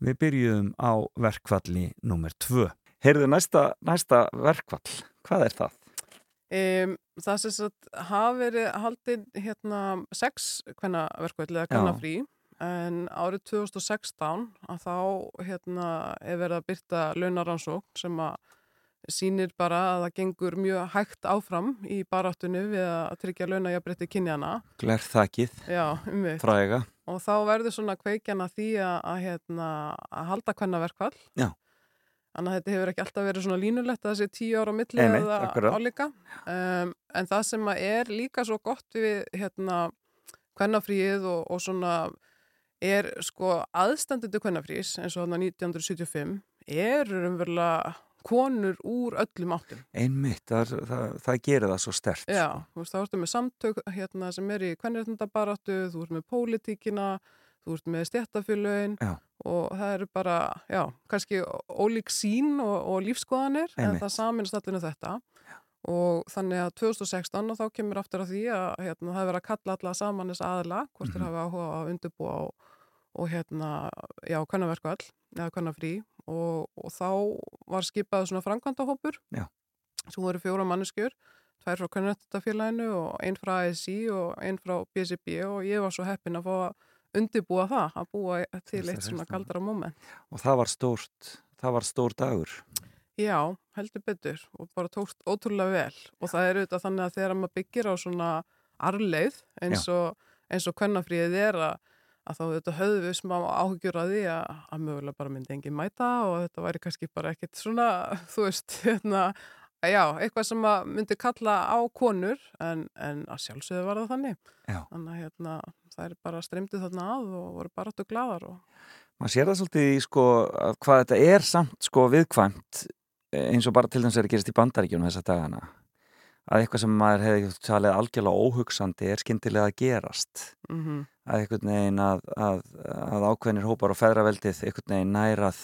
Speaker 1: við byrjuðum á verkfalli nummer tvö. Heyrðu næsta, næsta verkfall, hvað er það?
Speaker 8: Um, það sem sagt hafa verið haldið hérna sex hvenna verkvöld eða hvenna frí en árið 2016 að þá hérna er verið að byrta launaransókn sem að sýnir bara að það gengur mjög hægt áfram í baráttunni við að tryggja launajabrétti kynjana
Speaker 1: Glerþakið, fræga.
Speaker 8: Og þá verður svona kveikjana því að, að, hérna, að halda hvenna verkvall
Speaker 1: Já.
Speaker 8: Þannig að þetta hefur ekki alltaf verið svona línulegt að það sé tíu ára á milli
Speaker 1: Einmitt,
Speaker 8: eða álíka. Um, en það sem er líka svo gott við hérna kvennafríið og, og svona er sko aðstandendu kvennafrís eins og þarna 1975 eru umverulega konur úr öllum áttum.
Speaker 1: Einmitt, það, það, það gerir það svo stert
Speaker 8: Já, þú veist, þá ertu með samtök hérna, sem er í kvennréttindabaráttu, þú ert með pólitíkina, þú ert með stjættafélögin
Speaker 1: Já.
Speaker 8: og það eru bara, já, kannski ólík sín og, og lífskoðanir en
Speaker 1: Einmitt.
Speaker 8: það saminast allinu þetta og þannig að 2016 og þá kemur aftur að því að hérna, það er verið að kalla alla saman þess aðla, hvort
Speaker 1: Mhm.
Speaker 8: þeir hafa áhuga að undirbúa og, og hérna, já, kvennaverkvall eða kvennafrí og, og þá var skipað svona framkvæmdahópur
Speaker 1: Já.
Speaker 8: sem voru fjóra manneskjur tvær frá Kvennrættafélaginu og einn frá ASI og einn frá BCB og ég var svo heppin að fá að undirbúa það, að búa til eitt svona
Speaker 1: 16.
Speaker 8: galdra moment.
Speaker 1: og það var stórt það var stór dagur
Speaker 8: Já, heldur betur og bara tókst ótrúlega vel og það er auðvitað þannig að þegar maður byggir á svona arleið eins og, og kvennafríðið er að, að þá auðvitað höfðu við smá áhugjur að því að, að mögulega bara myndi engin mæta og þetta væri kannski bara ekkit svona, þú veist, hérna, já, eitthvað sem myndi kalla á konur en, en að sjálfsögðu var það þannig.
Speaker 1: Já.
Speaker 8: Þannig að hérna, það er bara streymdið þarna að og voru bara áttu gladar og
Speaker 1: maður sér það svolítið í sko að hvað þetta er samt sko viðkvæmt eh, eins og bara til þess að gerast í bandaríkjunum þessa dagana að eitthvað sem maður hefði talið algjörlega óhugsandi er skyndilega að gerast
Speaker 8: mm
Speaker 1: að einhvern veginn að, að, að ákveðnir hópar og feðraveldið einhvern veginn nær að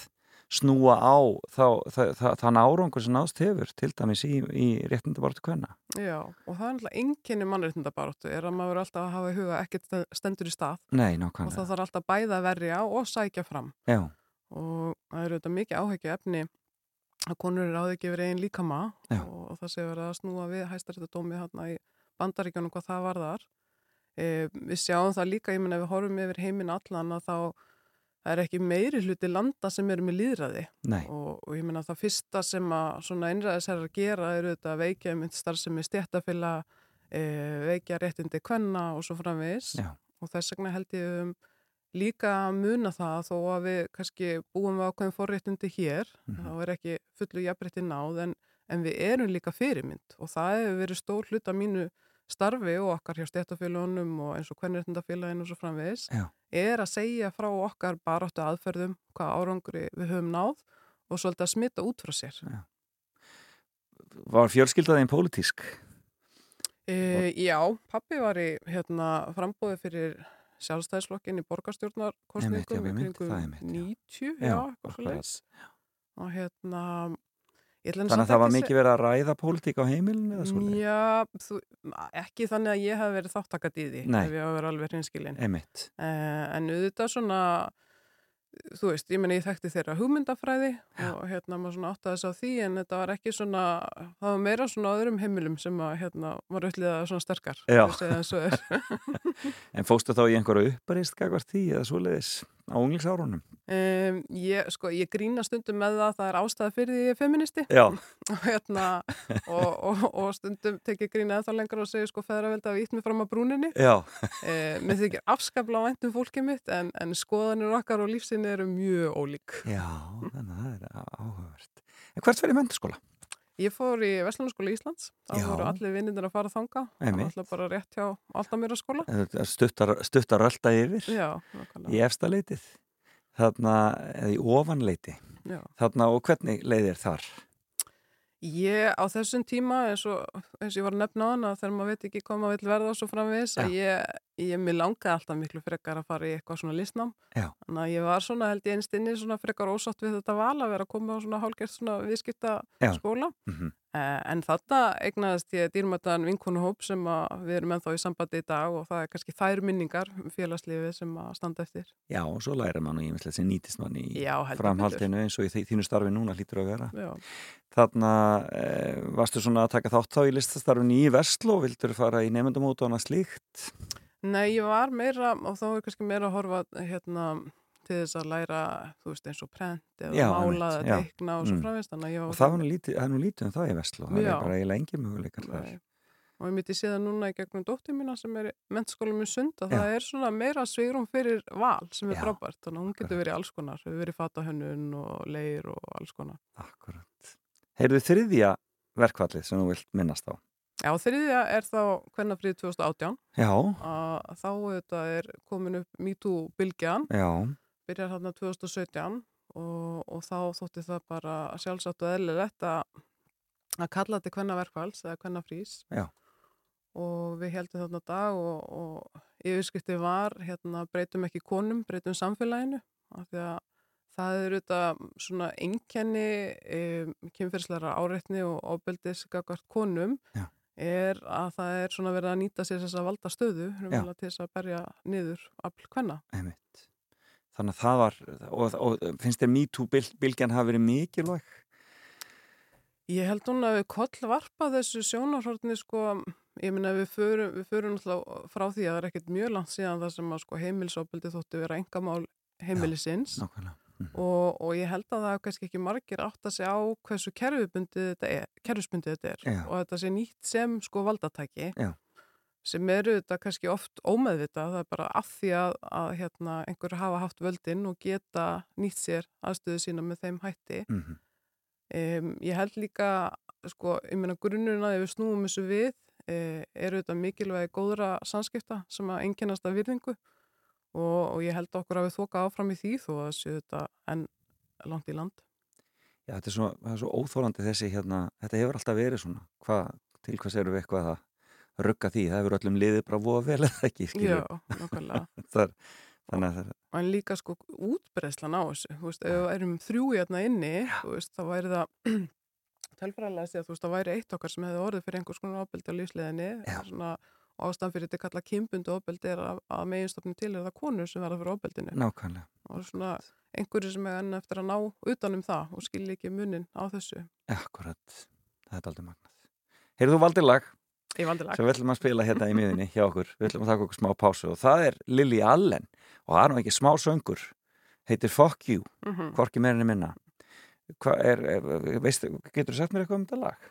Speaker 1: snúa á þá, það, það, þann árangur sem náðst hefur til dæmis í, í réttindabortu kvenna.
Speaker 8: Já, og það er alltaf enginni mannréttindabaráttu er að maður alltaf að hafa í huga ekkert st- stendur í stað.
Speaker 1: Nei,
Speaker 8: og það þarf alltaf bæða að verja og sækja fram.
Speaker 1: Já,
Speaker 8: og það eru þetta mikið áhegju efni að konur eru áður ekki verið einn líkama
Speaker 1: Já.
Speaker 8: og það sé verið að snúa við hæstaréttadómi hérna í bandaríkjónum hvað það varðar e, við sjáum það líka, ég menna við horfum yfir heiminn allan að þá er ekki meiri hluti landa sem eru með líðræði og, og ég meina það fyrsta sem að svona einræðisherrar gera eru þetta að veikja mynd starfsemi stjættafila e, veikja réttindi kvenna og svo framvegis
Speaker 1: Já.
Speaker 8: og þess vegna held ég um líka að muna það þó að við kannski búum við ákveðin forréttindi hér
Speaker 1: Mhm.
Speaker 8: þá er ekki fullu jafnrétti náð en, en við erum líka fyrirmynd og það hefur verið stór hlut af mínu starfi og okkar hjá stjættafélunum og eins og kvenréttindafélaginu og svo framvegis
Speaker 1: Já.
Speaker 8: er að segja frá okkar baráttu aðferðum hvað árangri við höfum náð og svolítið að smita út frá sér.
Speaker 1: var fjölskyldaðin pólitísk
Speaker 8: E, já, pappi var í hérna, frambóði fyrir sjálfstæðisflokkin í
Speaker 1: já,
Speaker 8: borgarstjórnarkostningum
Speaker 1: já.
Speaker 8: 90,
Speaker 1: Já,
Speaker 8: já. Og hérna,
Speaker 1: Þannig að það var
Speaker 8: að
Speaker 1: mikið verið að ræða pólitík á heimilinu eða svo
Speaker 8: Já, þú, ekki þannig að ég hef verið þáttakat í því,
Speaker 1: Nei.
Speaker 8: ef ég hafa verið alveg hreinskilin.
Speaker 1: Einmitt,
Speaker 8: Eh, en auðvitað svona þú veist, ég meni ég þekkti þeirra hugmyndafræði og hérna maður svona áttaði þess á því en þetta var ekki svona það var meira svona öðrum heimilum sem að hérna var auðvitað svona sterkar er.
Speaker 1: en fóstu þá í einhverju upparist gagvart því eða svoleiðis á unglingsárunum?
Speaker 8: Um, ég, sko, ég grína stundum með það að það er ástæða fyrir því ég er feministi og, hérna, og, og, og stundum tekið grína eða þá lengur og segja sko feðraveldi að ítt mig fram á brúninni. Eh, mér þykir afskaplega vænt um fólkið mitt en, en skoðanir okkar og lífsinni eru mjög ólík.
Speaker 1: já þannig að það er áhugavert. En hvert fyrir mentaskóla?
Speaker 8: Ég fór í Vestlunarskóla Íslands,
Speaker 1: Já.
Speaker 8: voru allir vinnindir að fara þanga, það var alltaf bara rétt hjá alltaf mér að skóla.
Speaker 1: Þetta er Stuttar, stuttar rölda yfir
Speaker 8: Já,
Speaker 1: í efsta leitið þarna, eða í ofanleiti
Speaker 8: Já.
Speaker 1: þarna og hvernig leiðir þar?
Speaker 8: Ég á þessum tíma eins og, eins og ég var að nefna á hana þegar maður veit ekki hvað maður vil verða svo framvegis að ég, ég mér langaði alltaf miklu frekar að fara í eitthvað svona listnám.
Speaker 1: Já.
Speaker 8: þannig að ég var svona held ég einstinni svona frekar ósátt við þetta val að vera að koma á svona hálgert svona viðskipta skóla
Speaker 1: Mm
Speaker 8: Eh, En þarna eignaðist ég dýrmættan vinkonuhóp sem við erum ennþá í sambandi í dag og það er kannski þær minningar um félagslífið sem að standa eftir.
Speaker 1: Já, og svo lærir mann og ég mislega sem nýtist mann í
Speaker 8: Já,
Speaker 1: framhaldinu eins og í þínu starfi núna hlýtur að vera.
Speaker 8: Já.
Speaker 1: Þarna eh, varstu svona að taka þátt þá í listastarfinu í Vestló, vildur fara í nefndamót og annað slíkt?
Speaker 8: Nei, ég var meira, og þá er kannski meira að horfa hérna til þess að læra, þú veist, eins og prent eða
Speaker 1: Já,
Speaker 8: mála
Speaker 1: einmitt,
Speaker 8: eða
Speaker 1: já.
Speaker 8: teikna og svo
Speaker 1: Mm.
Speaker 8: var...
Speaker 1: Og það var nú lítið, það er nú lítið um það í Vestló, það
Speaker 8: Já.
Speaker 1: er bara eiginlega engi möguleikar þar.
Speaker 8: Og ég myndi sé það núna í gegnum dóttir mína sem er mentskólum í sund að
Speaker 1: Já.
Speaker 8: það er svona meira svigrum fyrir val sem er frábært, þannig að hún getur verið alls konar, hefur verið fatahönnun og leir og alls konar.
Speaker 1: Akkurat. Heyrðu þriðja verkvallið sem þú vilt minnast á?
Speaker 8: Já, þriðja er þá hvernafrið 2018
Speaker 1: Já,
Speaker 8: þá er komin upp MeToo-bylgjan
Speaker 1: já,
Speaker 8: byrjar hérna 2017 og, og þá þótti það bara sjálfsagt og eðlilegt að að kalla þetta hvenna verkvæls eða hvenna frís
Speaker 1: Já.
Speaker 8: og við heldum þarna dag og, og yfirskrifti var hérna breytum ekki konum, breytum samfélaginu af því að það er auðvitað svona einkenni um, kynferðslega áreitni og ábeldis gagvart konum
Speaker 1: Já.
Speaker 8: er að það er svona verið að nýta sér þess að valda stöðu til þess að berja niður afl hvenna
Speaker 1: einmitt. Þannig að það var, og, og finnst þér MeToo-bylgjan hafi verið mikilvæg?
Speaker 8: Ég held hún að við kollvarpa þessu sjónarhortni sko, ég minna við förum, við förum náttúrulega frá því að það er ekkert mjög langt síðan það sem að sko heimilsópildi þótti vera engamál heimilisins
Speaker 1: Nákvæmlega.
Speaker 8: og, og ég held að það hafa kannski ekki margir átt að segja á hversu kerfibundið þetta er, kerfisbundið þetta er
Speaker 1: Já.
Speaker 8: og þetta sé nýtt sem sko valdatæki
Speaker 1: Já.
Speaker 8: Sem eru þetta kannski oft ómeðvitað, það er bara af því að, að hérna, einhver hafa haft völdin og geta nýtt sér aðstöðu sína með þeim hætti.
Speaker 1: Mm
Speaker 8: Um, ég held líka, sko, ég meina grunnurinn að ef við snúum þessu við e, eru þetta mikilvægi góðra samskipta sem að einkennast af virðingu og, og ég held okkur að við þoka áfram í því þó að séu þetta enn langt í land.
Speaker 1: Já, þetta er svo, það er svo óþólandi þessi hérna, þetta hefur alltaf verið svona, hvað, til hvers eru við eitthvað að rugga því, það hefur öllum liðið bara voða vel eða ekki,
Speaker 8: Já,
Speaker 1: skilur.
Speaker 8: nokkulega.
Speaker 1: þannig að það
Speaker 8: En líka sko útbreyslan á þessu, þú veist, ef við erum þrjú hérna inni, þú veist, þá væri það tölfræðilega að segja, þú veist, það væri eitt okkar sem hefði orðið fyrir einhvers konar ofbeldi á lífsleðinni, svona ástæðan fyrir þetta kalla kynbundu ofbeldi er að, að meginstofni til er það konur sem verða fyrir ofbeldinu.
Speaker 1: nákvæmlega,
Speaker 8: og svona einhverju sem er enn eftir að ná utanum það og skilja ekki munin á þessu.
Speaker 1: akkurat, það er aldrei magnað. Heyrðu þú valdir lag
Speaker 8: Ég valdi lag.
Speaker 1: Sem við ætlum að spila hérna í miðunni hjá okkur, við ætlum að taka okkur smá pásu og það er Lily Allen. Og það er nú ekki smá söngur, heitir Fuck You,
Speaker 8: Mm
Speaker 1: hvorki meirinni minna. Er, er veistu, getur þú sagt mér eitthvað um þetta lag?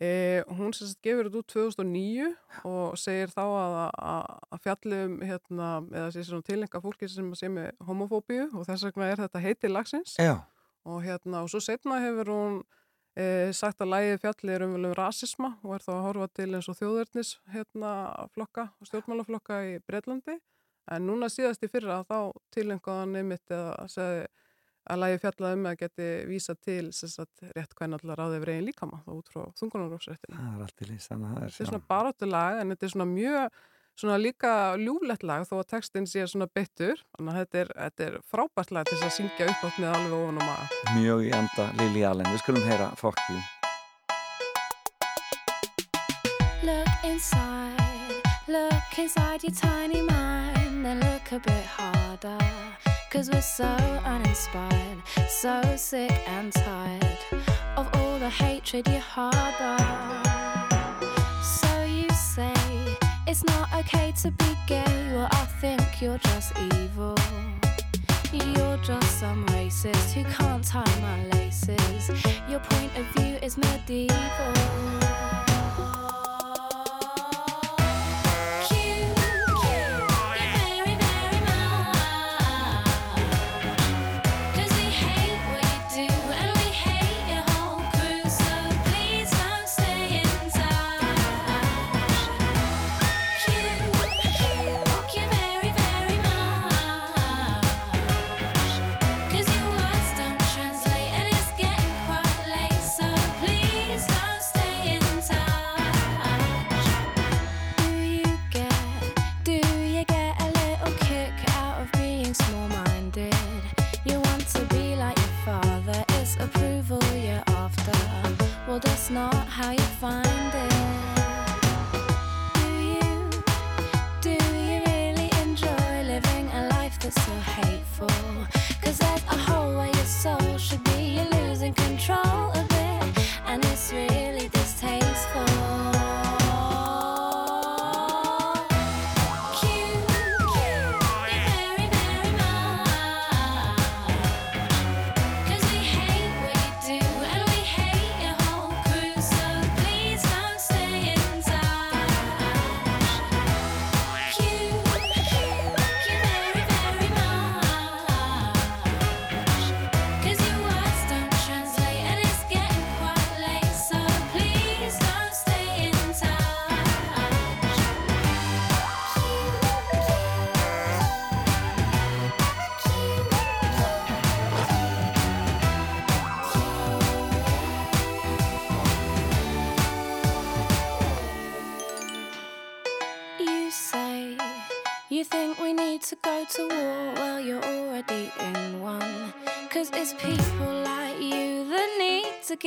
Speaker 8: e, hún sem sagt gefur þetta út 2009 og segir þá að, að, að fjallum hérna, eða sé svona tilenga fólki sem sé með homofóbíu og þess vegna er þetta heiti lagsins.
Speaker 1: Já,
Speaker 8: og hérna og svo setna hefur hún e, sagt að lægið fjalli er umvel um rasisma og er þá að horfa til eins og þjóðverðnis hérna flokka, stjórnmálaflokka í Breitlandi en núna síðast í fyrra þá tilengaðan einmitt eða segði að lægi fjallaði um að geti vísa til sagt, rétt hvernig allar ráðið verið einn líkama þá út frá þungunarófsréttinu.
Speaker 1: það er allt í lýst, þannig að það er
Speaker 8: Þetta er svona baráttu lag en þetta er svona mjög svona líka ljúlegt lag þó að textin sé svona beittur þannig að þetta er, þetta er frábært lag til þess að syngja upp átt með alveg ofan og maga.
Speaker 1: mjög í anda Lily Allen, við skulum heyra Fuck You.
Speaker 4: Look inside, look inside your tiny mind, then look a bit harder. Cause we're so uninspired, so sick and tired of all the hatred you harbor. So you say it's not okay to be gay, well, I think you're just evil. You're just some racist who can't tie my laces. Your point of view is medieval.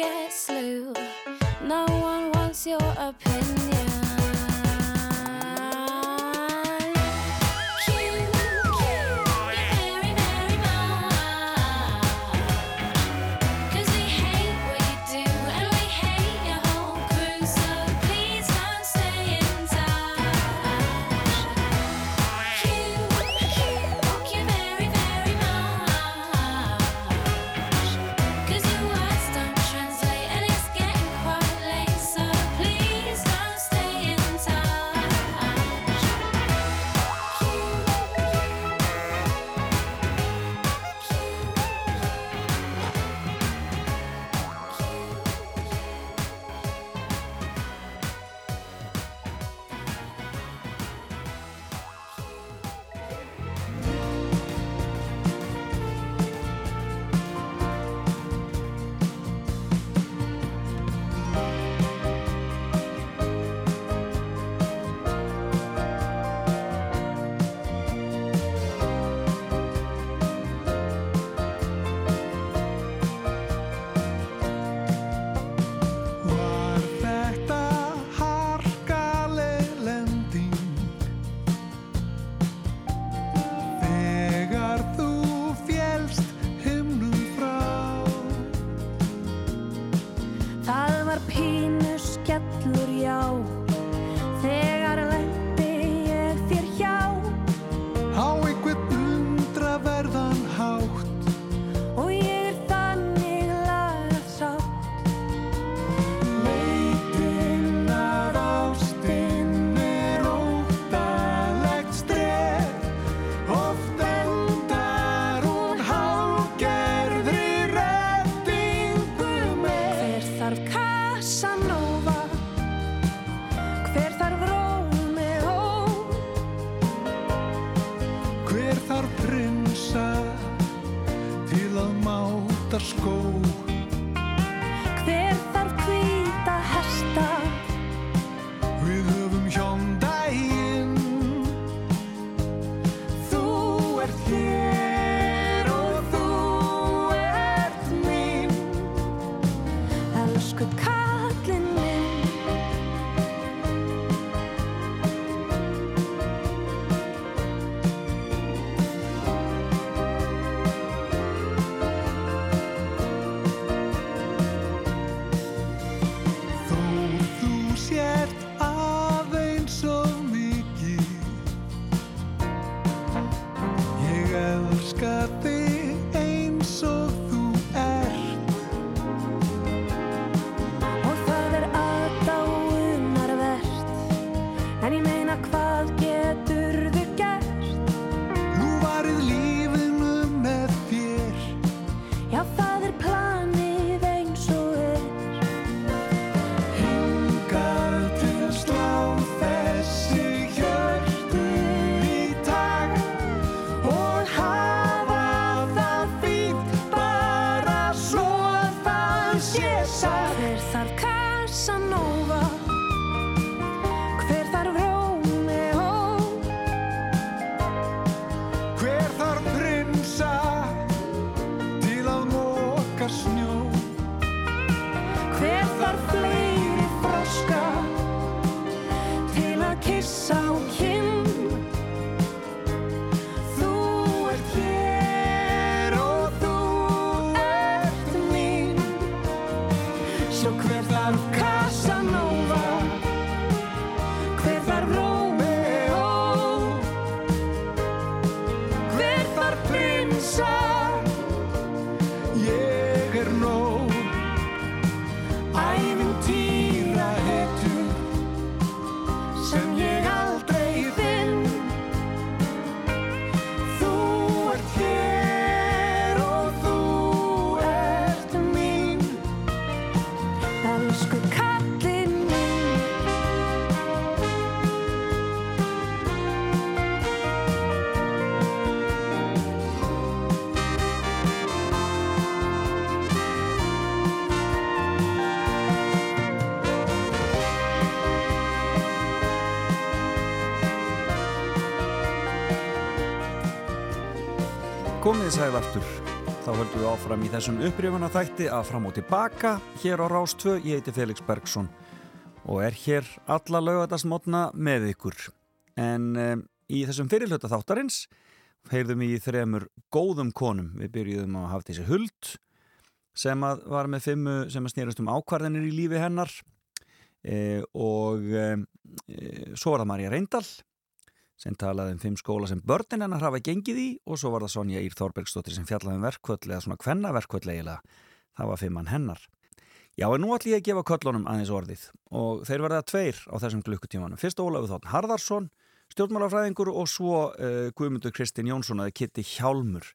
Speaker 4: guess.
Speaker 1: Komið sæl aftur. Þá höldum við áfram í þessum upprifuna þætti að fram og tilbaka hér á Rás 2. Ég heiti Felix Bergsson og er hér alla lögadagsmotna með ykkur. En um, í þessum fyrirluta þáttarins heyrðum við í þremur góðum konum. Við byrjuðum að hafa þessi huld sem var með fimmu sem að snýrast um ákvarðanir í lífi hennar e, og e, svo var það Marja Reyndal sem talaði um fimm skóla sem börnin hennar hafa gengið í og svo var það Sonja Ír Þorbergsdóttir sem fjallaði um verkvöld eða svona kvenna verkvöld eiginlega. Það var fimmann hennar. Já, en nú ætlum ég að gefa köllunum aðeins orðið og þeir verða tveir á þessum glukkutímanum. Fyrst Ólafur Þótt Harðarsson, stjórnmálafræðingur og svo uh, Guðmundur Kristinn Jónsson eða Kitti Hjálmur.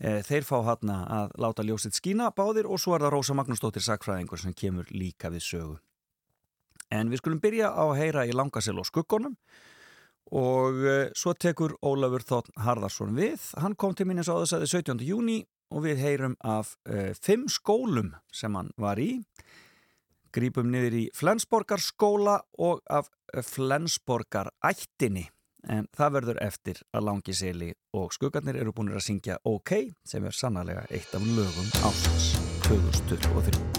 Speaker 1: Uh, þeir fá hann að láta ljósitt skína báðir og svo er það Rósa Magnúsdóttir sakfræðingur sem kemur líka við sögu. En við skulum byrja á að heyra í Langasel og skuggonum og uh, svo tekur Ólafur Þótt Harðarsson við. Hann kom til minnes á þess aðeins 17. júni og við heyrum af uh, fimm skólum sem hann var í. Grípum niður í Flensborgar skóla og af uh, Flensborgar ættinni. En það verður eftir að langi seli og skuggarnir eru búin að syngja OK sem er sannlega eitt af lögum ásins 2003.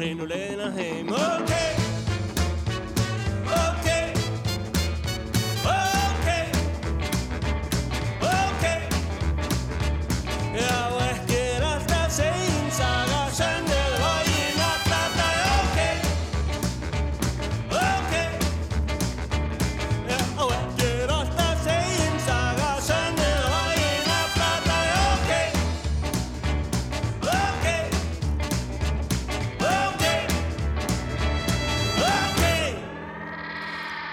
Speaker 3: hreinu leiðina heim. Ok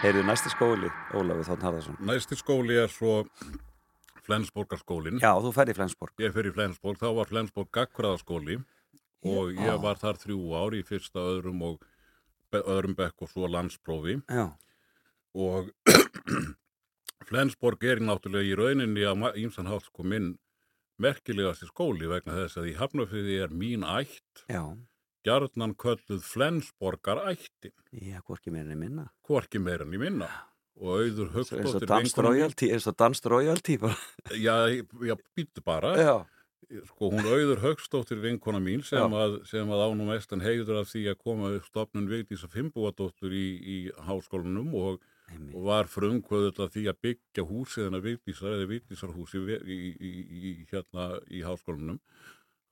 Speaker 1: Heyrðu næsti skóli, Ólafur Þótt Harðarsson.
Speaker 9: Næsti skóli er svo Flensborgarskólin.
Speaker 1: Já, þú ferði í Flensborg.
Speaker 9: Ég fer í Flensborg, þá var Flensborg gaggræðaskóli og ég var þar þrjú ár í fyrsta öðrum og öðrum bekk og svo landsprófi.
Speaker 1: Já,
Speaker 9: og Flensborg er náttúrulega í rauninni að ímsan hátt sko minn merkilegasti skóli vegna þess að í Hafnarfriði er mín ætt.
Speaker 1: Já,
Speaker 9: gjarnan kölluð Flensborgar ættin,
Speaker 1: já, hvorki meira en minna.
Speaker 9: hvorki meira en í minna og auður
Speaker 1: royalty, eins og danst royalty bara.
Speaker 9: Já, já, býttu bara.
Speaker 1: Já,
Speaker 9: sko hún auður högstóttir vinkona mín sem að, sem að ánum mestan heiður af því að koma upp stopnun Vigdísa Fimbúadóttur í, í háskólanum og, og var frumkvöðull að því að byggja húsið hennar Vigdísar eða Vigdísarhúsi í, í, í, í, hérna í háskólanum.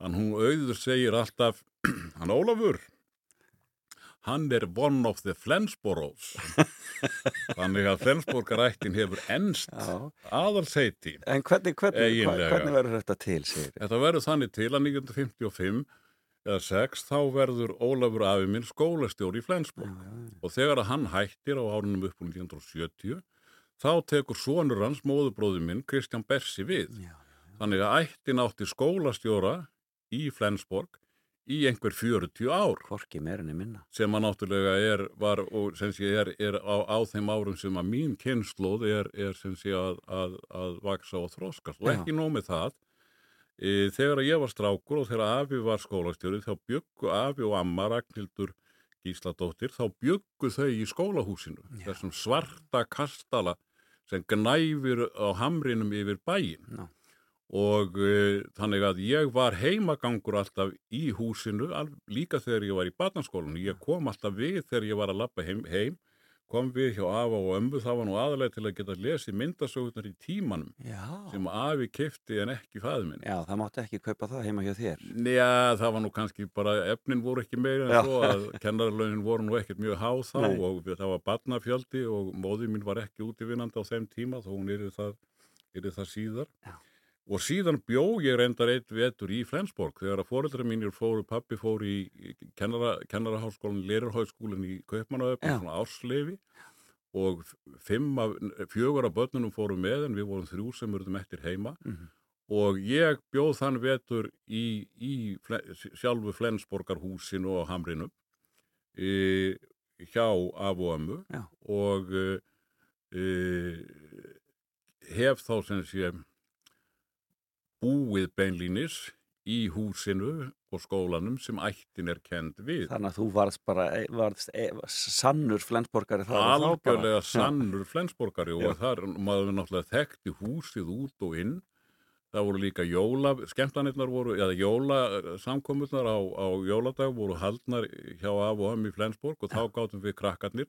Speaker 9: Þannig hún auður segir alltaf, hann Ólafur, hann er one of the Flensboroughs. Þannig að Flensborgarættin hefur ennst
Speaker 1: Já.
Speaker 9: aðalseiti.
Speaker 1: En hvernig, hvernig, hvernig verður þetta til, segir þið?
Speaker 9: Þetta verður þannig til að 1955 eða 6 þá verður Ólafur afi minn skólastjóri í Flensborg og þegar að hann hættir á árunum upp úr 1970 þá tekur sonur hans, móðubróði minn, Kristján Bersi við.
Speaker 1: Já,
Speaker 9: Þannig að ættin átti skólastjóra í Flensborg í einhver 40 ár
Speaker 1: Hvorki meirinni minna.
Speaker 9: sem að náttúrulega er, var, og sem sé er, er á, á þeim árum sem að mín kynnslóð er, er sem sé að, að, að vaksa og þroskast og ekki nóg með það. E, þegar ég var strákur og þegar Afi var skólastjóri þá byggu Afi og Amma Ragnhildur Gísladóttir þá byggu þau í skólahúsinu
Speaker 1: Já.
Speaker 9: þessum svarta kastala sem gnæfir á hamrinum yfir bæin
Speaker 1: Já.
Speaker 9: Og e, þannig að ég var heimagangur alltaf í húsinu al, líka þegar ég var í barnaskólanu ég kom alltaf við þegar ég var að lappa heim, heim kom við hjá afa og ömmu það var nú aðalega til að geta lesið myndasögurnar í tímanum
Speaker 1: Já.
Speaker 9: sem afi kifti en ekki fæði minn
Speaker 1: Já, það mátti ekki kaupa það heima hjá þér.
Speaker 9: Já, það var nú kannski bara, efnin voru ekki meira en
Speaker 1: Já.
Speaker 9: svo að kennarlaunin voru nú ekkert mjög háð þá
Speaker 1: Nei.
Speaker 9: og það var barnafjöldi og móði mín var ekki útivinnandi á þeim tíma þó hún yrði það, það síðar.
Speaker 1: Já.
Speaker 9: Og síðan bjó ég reyndar eitt vetur í Flensborg þegar að foreldra mínir fóru, pappi fór í kennara, kennaraháskólan, Lerarháskólan í Kaupmannauöfn,
Speaker 1: Já.
Speaker 9: svona ársleifi og af, fjögur af börnunum fóru með en við vorum þrjú sem urðum eftir heima
Speaker 1: Mhm.
Speaker 9: og ég bjóð þann vetur í, í sjálfu Flensborgarhúsinu á Hamrinu e, hjá af og ömmu
Speaker 1: Já.
Speaker 9: og e, e, hef þá sem sé búið beinlínis í húsinu og skólanum sem ættin er kend við.
Speaker 1: Þannig að þú varst bara, e- varst e, sannur flensborgari þar og þá bara.
Speaker 9: algjörlega sannur flensborgari og þar maður náttúrulega þekkti húsið út og inn. Það voru líka jóla, skemmtanirnar voru eða jóla samkomurnar á, á jóladag voru haldnar hjá af og ömmu í Flensborg og þá gátum við krakkarnir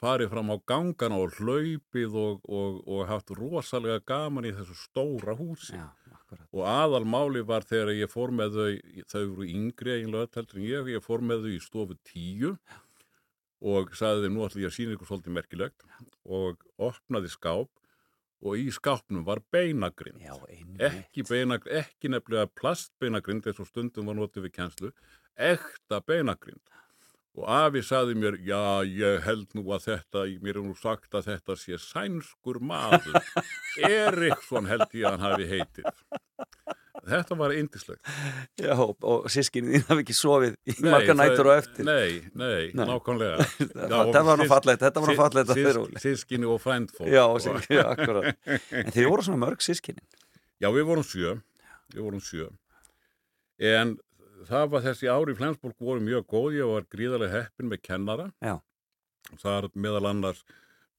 Speaker 9: farið fram á gangana og hlaupið og, og, og haft rosalega gaman í þessu stóra húsi.
Speaker 1: Já, akkurat.
Speaker 9: og aðalmáli var þegar ég fór með þau, þau voru yngri eiginlega öll heldur en ég, ég fór með þau í stofu tíu og sagði þeim nú ætla ég að sína ykkur svolítið merkilegt og opnaði skáp og í skápnum var beinagrind.
Speaker 1: Já.
Speaker 9: Ekki, beinagrind, ekki nefnilega plastbeinagrind eins og stundum var notið við kjenslu, ekta beinagrind. Og afi saði mér, já, ég held nú að þetta, mér er nú sagt að þetta sé sænskur maður. Eriksson held ég að hann hafi heitið. Þetta var indislegt.
Speaker 1: Já, og, sískinni þín hafi ekki sofið í marga nætur og eftir.
Speaker 9: Nei, nei,
Speaker 1: Nei.
Speaker 9: nákvæmlega.
Speaker 1: Þetta var nú fallegt, þetta var nú fallegt að þeir Óli.
Speaker 9: Sískinni og frændfólk.
Speaker 1: Já, sískinni, akkurat. En þeir voru svona mörg sískinni.
Speaker 9: Já, við vorum sjö. Við vorum sjö. En það var þessi ári í Flensborg voru mjög góð. Ég var gríðarlega heppin með kennara.
Speaker 1: Já.
Speaker 9: Það er meðal annars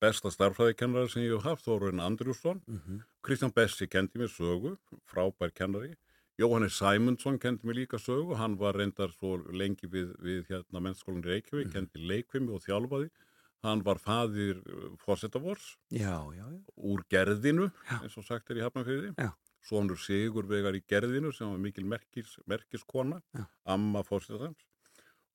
Speaker 9: besta starfræðikennara sem ég hef haft, Þórun Andrjússon.
Speaker 1: Mhm.
Speaker 9: Kristján Bessi kendi mér sögu, frábær kennari. Jóhannes Sæmundsson kendi mér líka sögu. Hann var reyndar svo lengi við, við hérna mennskólan í Reykjavík, kendi leikvimi og þjálfaði. Hann var faðir
Speaker 1: já.
Speaker 9: úr gerðinu,
Speaker 1: Já.
Speaker 9: eins og sagt er í Hafnarfyrði. Svonur Sigurvegar í gerðinu sem var mikil merkis, merkiskona,
Speaker 1: Já.
Speaker 9: amma fórsetans.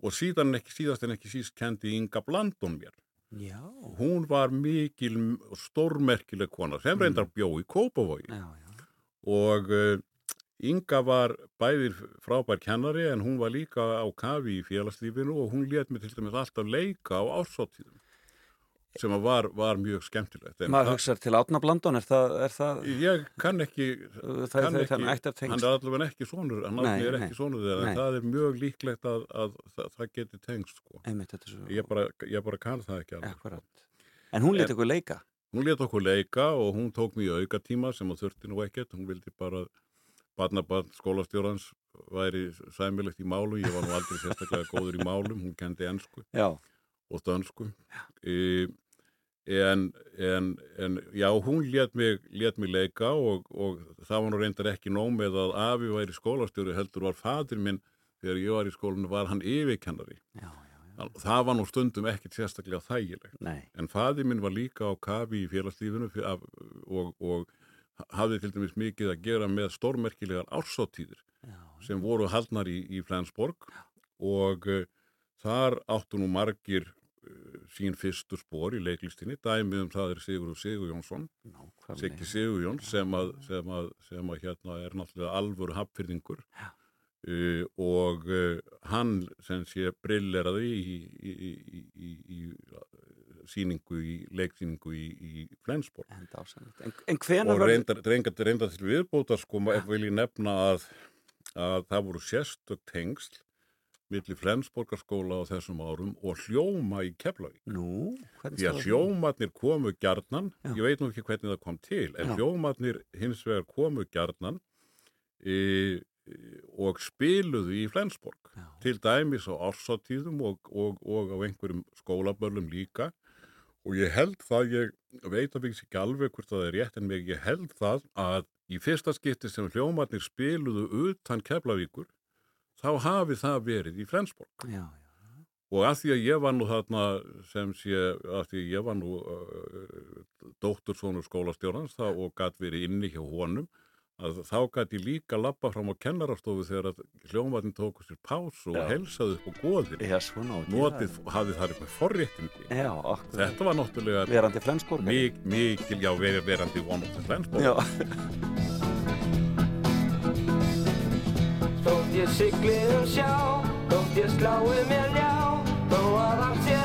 Speaker 9: Og síðan ekki síðast en ekki síst kendi Inga Blandon mér.
Speaker 1: Já,
Speaker 9: Hún var mikil stórmerkileg kona sem reyndar bjó í Kópavogi.
Speaker 1: já, já.
Speaker 9: Og uh, Inga var bæðir frábær kennari en hún var líka á kafi í félagslífinu og hún let mig til dæmis alltaf leika á ásáttíðum sem að var, var mjög skemmtilegt. En
Speaker 1: Maður hugsar til Átna Blandon, er það, er það,
Speaker 9: Ég kann ekki,
Speaker 1: það,
Speaker 9: kann
Speaker 1: það,
Speaker 9: ekki
Speaker 1: að
Speaker 9: hann er allavega ekki sonur, hann
Speaker 1: Nei,
Speaker 9: er ekki sonur þeirra,
Speaker 1: Nei.
Speaker 9: en það er mjög líklegt að, að, það, það geti tengst, sko.
Speaker 1: Einmitt, svo...
Speaker 9: Ég bara, ég bara kann það ekki alveg.
Speaker 1: Akkurat. En hún lét
Speaker 9: En-
Speaker 1: ykkur leika?
Speaker 9: Hún let okkur leika og hún tók mjög auka tíma sem á þurfti nú ekkert, hún vildi bara barnabarn skólastjórans væri sæmilegt í málum, ég var nú aldrei sérstaklega góður í málum, hún kendi ennsku
Speaker 1: Já,
Speaker 9: og dönsku. E, en, en, en já, hún let mig, let mig leika og, og það var nú reyndar ekki nóg með að afi væri skólastjóri heldur var fadir minn þegar ég var í skólinu var hann yfirkennari
Speaker 1: já, já. já.
Speaker 9: Það var nú stundum ekkit sérstaklega þægilegt.
Speaker 1: Nei.
Speaker 9: En faði minn var líka á kafi í félagslífinu af- og, og hafði til dæmis mikið að gera með stórmerkilegar ársáttíðir sem voru haldnar í, í Flensborg og uh, þar áttu nú margir sín fyrstu spór í leiklistinni. Dæmið um það er Sigurður Sigur Jónsson, Siggi Sigur Jóns sem að, sem að, sem að hérna er náttúrulega alvöru hapfyrðingur uh, og uh, hann sem sé brilleraði í, í, í, í, í, í síningu í leiksýningu í, í Flensborg.
Speaker 1: En, en, en
Speaker 9: og reyndar, reyndar, reyndar til viðbóta sko, ef vil ég nefna að, að það voru sérstök tengsl milli Flensborgarskóla á þessum árum og hljóma í Keflavík.
Speaker 1: Nú, hvernig
Speaker 9: Því að
Speaker 1: stóð það?
Speaker 9: hljómatnir komu gjarnan, ég veit nú ekki hvernig það kom til, en
Speaker 1: Já.
Speaker 9: hljómatnir hins vegar komu gjarnan e, e, og spiluðu í Flensborg. Til dæmis á ársáttíðum og, og, og á einhverjum skólabörlum líka. Og ég held það, ég veit að ekki alveg hvort það er rétt en mig, ég held það að í fyrsta skipti sem hljómatnir spiluðu utan Keflavíkur, þá hafi það verið í Flensborg.
Speaker 1: Já,
Speaker 9: Og að því að ég var nú þarna sem sé, að því að ég var nú uh, dóttursónur skólastjórnans þá, og gætt verið inni hjá honum, að þá gætt ég líka lappa fram á kennarastofu þegar að hljómaðin tóku sér pásu og
Speaker 1: Já.
Speaker 9: helsaði upp á góðir.
Speaker 1: Já,
Speaker 9: Notið, hafði þar eitthvað forréttindi.
Speaker 1: Já.
Speaker 9: Þetta var náttúrulega...
Speaker 1: Verandi Flensborgari.
Speaker 9: Mik, mikil, já, ver, verandi the Flensborg.
Speaker 3: ég sigli um sjá, þótt ég slái mér ljá, þó að allt sé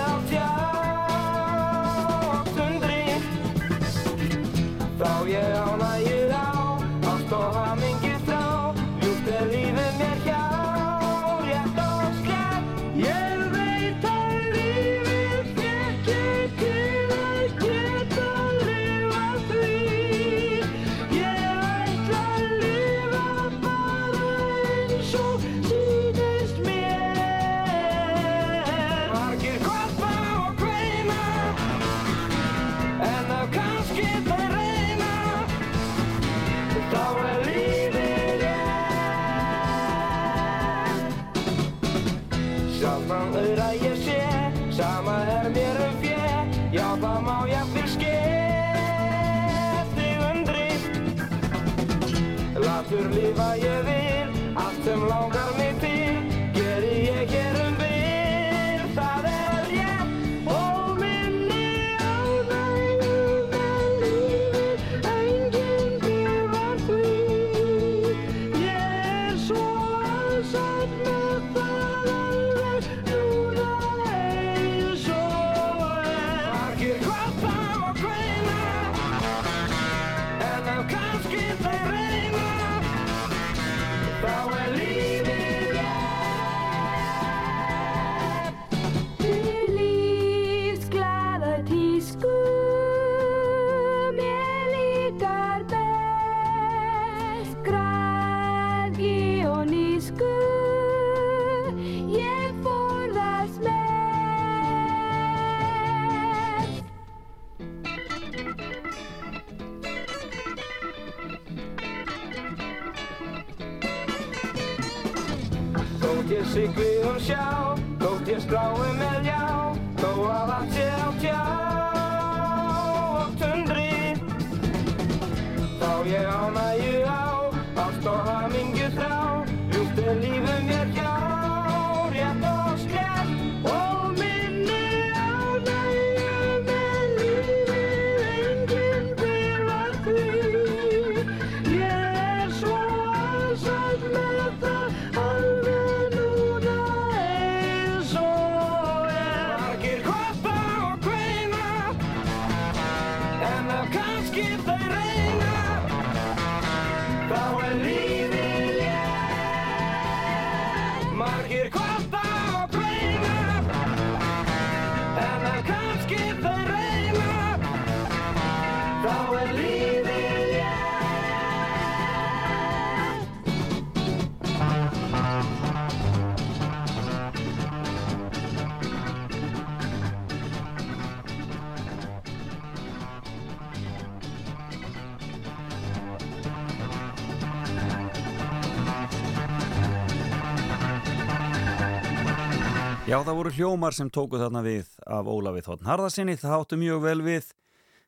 Speaker 3: Já, það
Speaker 1: voru hljómar sem tóku þarna við af Ólafi Þóttn Harðarsinni, það áttu mjög vel við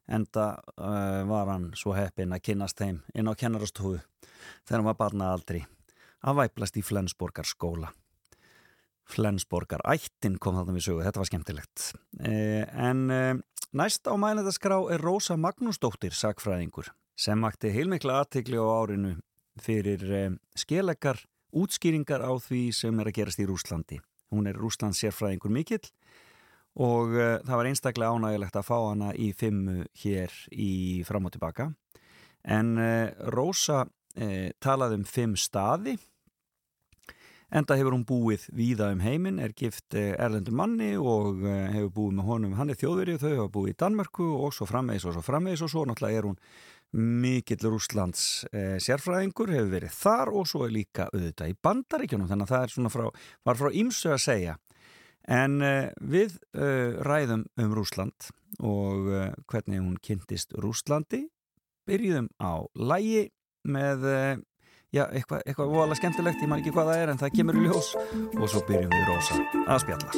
Speaker 1: enda uh, var hann svo heppinn að kynnast þeim inn á kennarastofu þegar hann var barna aldri að væplast í Flensborgar skóla. Flensborgar ættin kom þarna við sögu, þetta var skemmtilegt. Eh, en eh, næst á mælendaskrá er Rósa Magnúsdóttir, sagfræðingur, sem vakti heilmikla aðtikli á árinu fyrir skelegar útskýringar á því sem er að gerast í Rúslandi. Hún er Rúslands sérfræðingur mikill og uh, það var einstaklega ánægilegt að fá hana í fimmu hér í fram og tilbaka. En uh, Rósa uh, talaði um fimm staði, enda hefur hún búið víða um heiminn, er gift erlendum manni og hefur búið með honum, hann er þjóðverið, þau hafa búið í Danmörku og svo framvegis og svo framvegis og svo náttúrulega er hún mikill Rúslands eh, sérfræðingur hefur verið þar og svo er líka auðvitað í bandaríkjunum þannig að það er svona frá, var frá ýmsu að segja. En eh, við eh, ræðum um Rúsland og eh, hvernig hún kynntist Rúslandi byrjuðum á lægi með eh, já, eitthvað, eitthvað vola skemmtilegt, ég man ekki hvað það er en það kemur í ljós. Og svo byrjum við Rósa að spjalla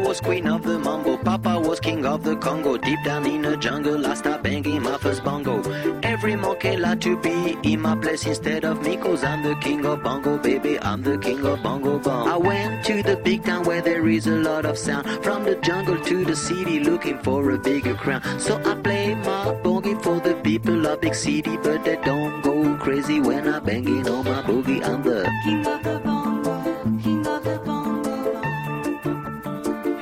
Speaker 10: was queen of the mambo, Papa was king of the Congo. Deep down in the jungle, I start banging my first bongo. Every monkey like to be in my place instead of me, cause I'm the king of bongo, baby. I'm the king of bongo bong. I went to the big town where there is a lot of sound. From the jungle to the city, looking for a bigger crown. So I play my boogie for the people of big city, but they don't go crazy when I'm banging on my boogie. I'm the
Speaker 4: King of the bongo,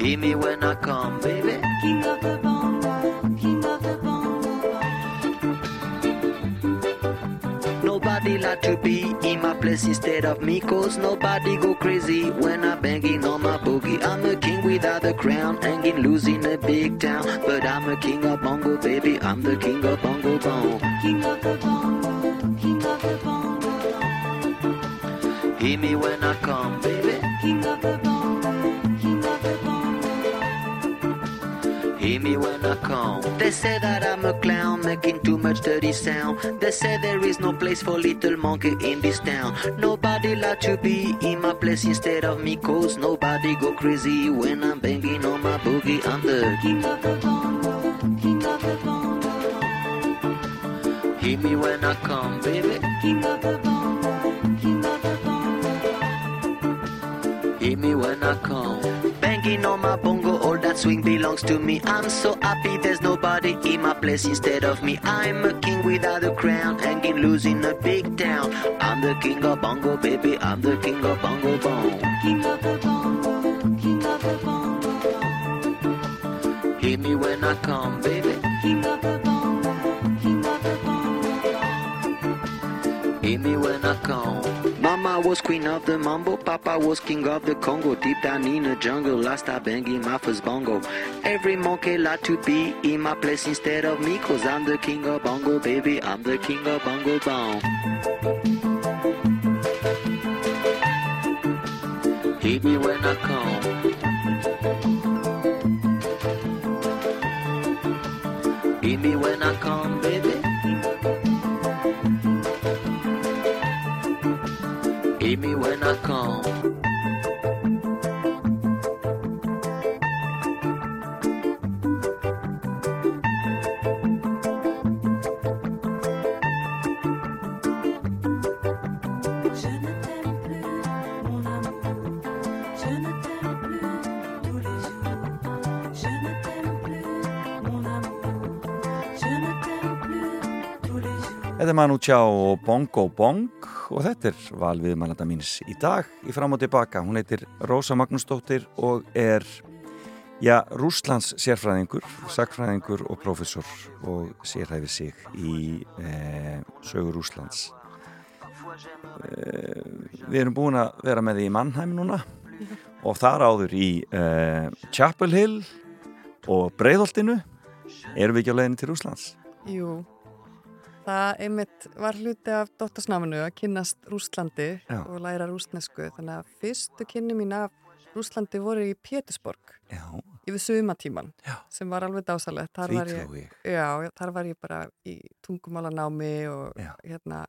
Speaker 10: hear me when I come, baby.
Speaker 4: king of the bongo, king of the bongo.
Speaker 10: Nobody like to be in my place instead of me Cause nobody go crazy when I'm banging on my boogie. I'm a king without a crown, hanging loose in a big town. But I'm a king of bongo, baby, I'm the king of bongo bong
Speaker 4: King of the bongo, king of the bongo,
Speaker 10: Hear me when I come, baby.
Speaker 4: King of the bongo,
Speaker 10: Me come They say that I'm a clown making too much dirty sound. They say there is no place for little monkey in this town. Nobody like to be in my place instead of me Cause nobody go crazy when I'm banging on my boogie I'm the
Speaker 4: King of the bongo, king of the bongo,
Speaker 10: Hear me when I come, baby.
Speaker 4: King of the bongo, king of the bongo.
Speaker 10: Hear me when I come. Banging on my bongo, swing belongs to me. I'm so happy there's nobody in my place instead of me. I'm a king without a crown, hanging loose in a big town. I'm the king of bongo, baby. I'm the king of bongo bong.
Speaker 4: King of the bongo, king of the bongo,
Speaker 10: Hear me when I come, baby.
Speaker 4: king of the bongo, king of the bongo.
Speaker 10: Hear me when I come. Mama was queen of the mambo, Papa was king of the Congo. Deep down in the jungle, I start banging my first bongo. Every monkey like to be in my place instead of me, cause I'm the king of bongo, baby. I'm the king of bongo bong. Hear me when I come.
Speaker 4: Jours.
Speaker 1: Þetta Manu Chao og Bongo Bong og þetta er valviðmælanda míns í dag í fram og tilbaka. Hún heitir Rósa Magnúsdóttir og er já, Rúslands sérfræðingur, sagfræðingur og professor og sérhæfi sig í e, sögur Rúslands. E, við erum búin að vera með því í Mannheim núna og þar áður í e, Chapel Hill og Breiðholtinu. Erum við ekki á leiðinu til Rúslands?
Speaker 11: Jú, það einmitt var hluti af dottorsnáminu að kynnast Rúslandi
Speaker 1: Já.
Speaker 11: og læra rúsnesku þannig að fyrstu kynni mín af Rúslandi voru í Pétursborg
Speaker 1: Já.
Speaker 11: yfir sumatíman
Speaker 1: Já.
Speaker 11: sem var alveg dásalegt. Þar þar var ég bara í tungumálanámi og
Speaker 1: Já.
Speaker 11: hérna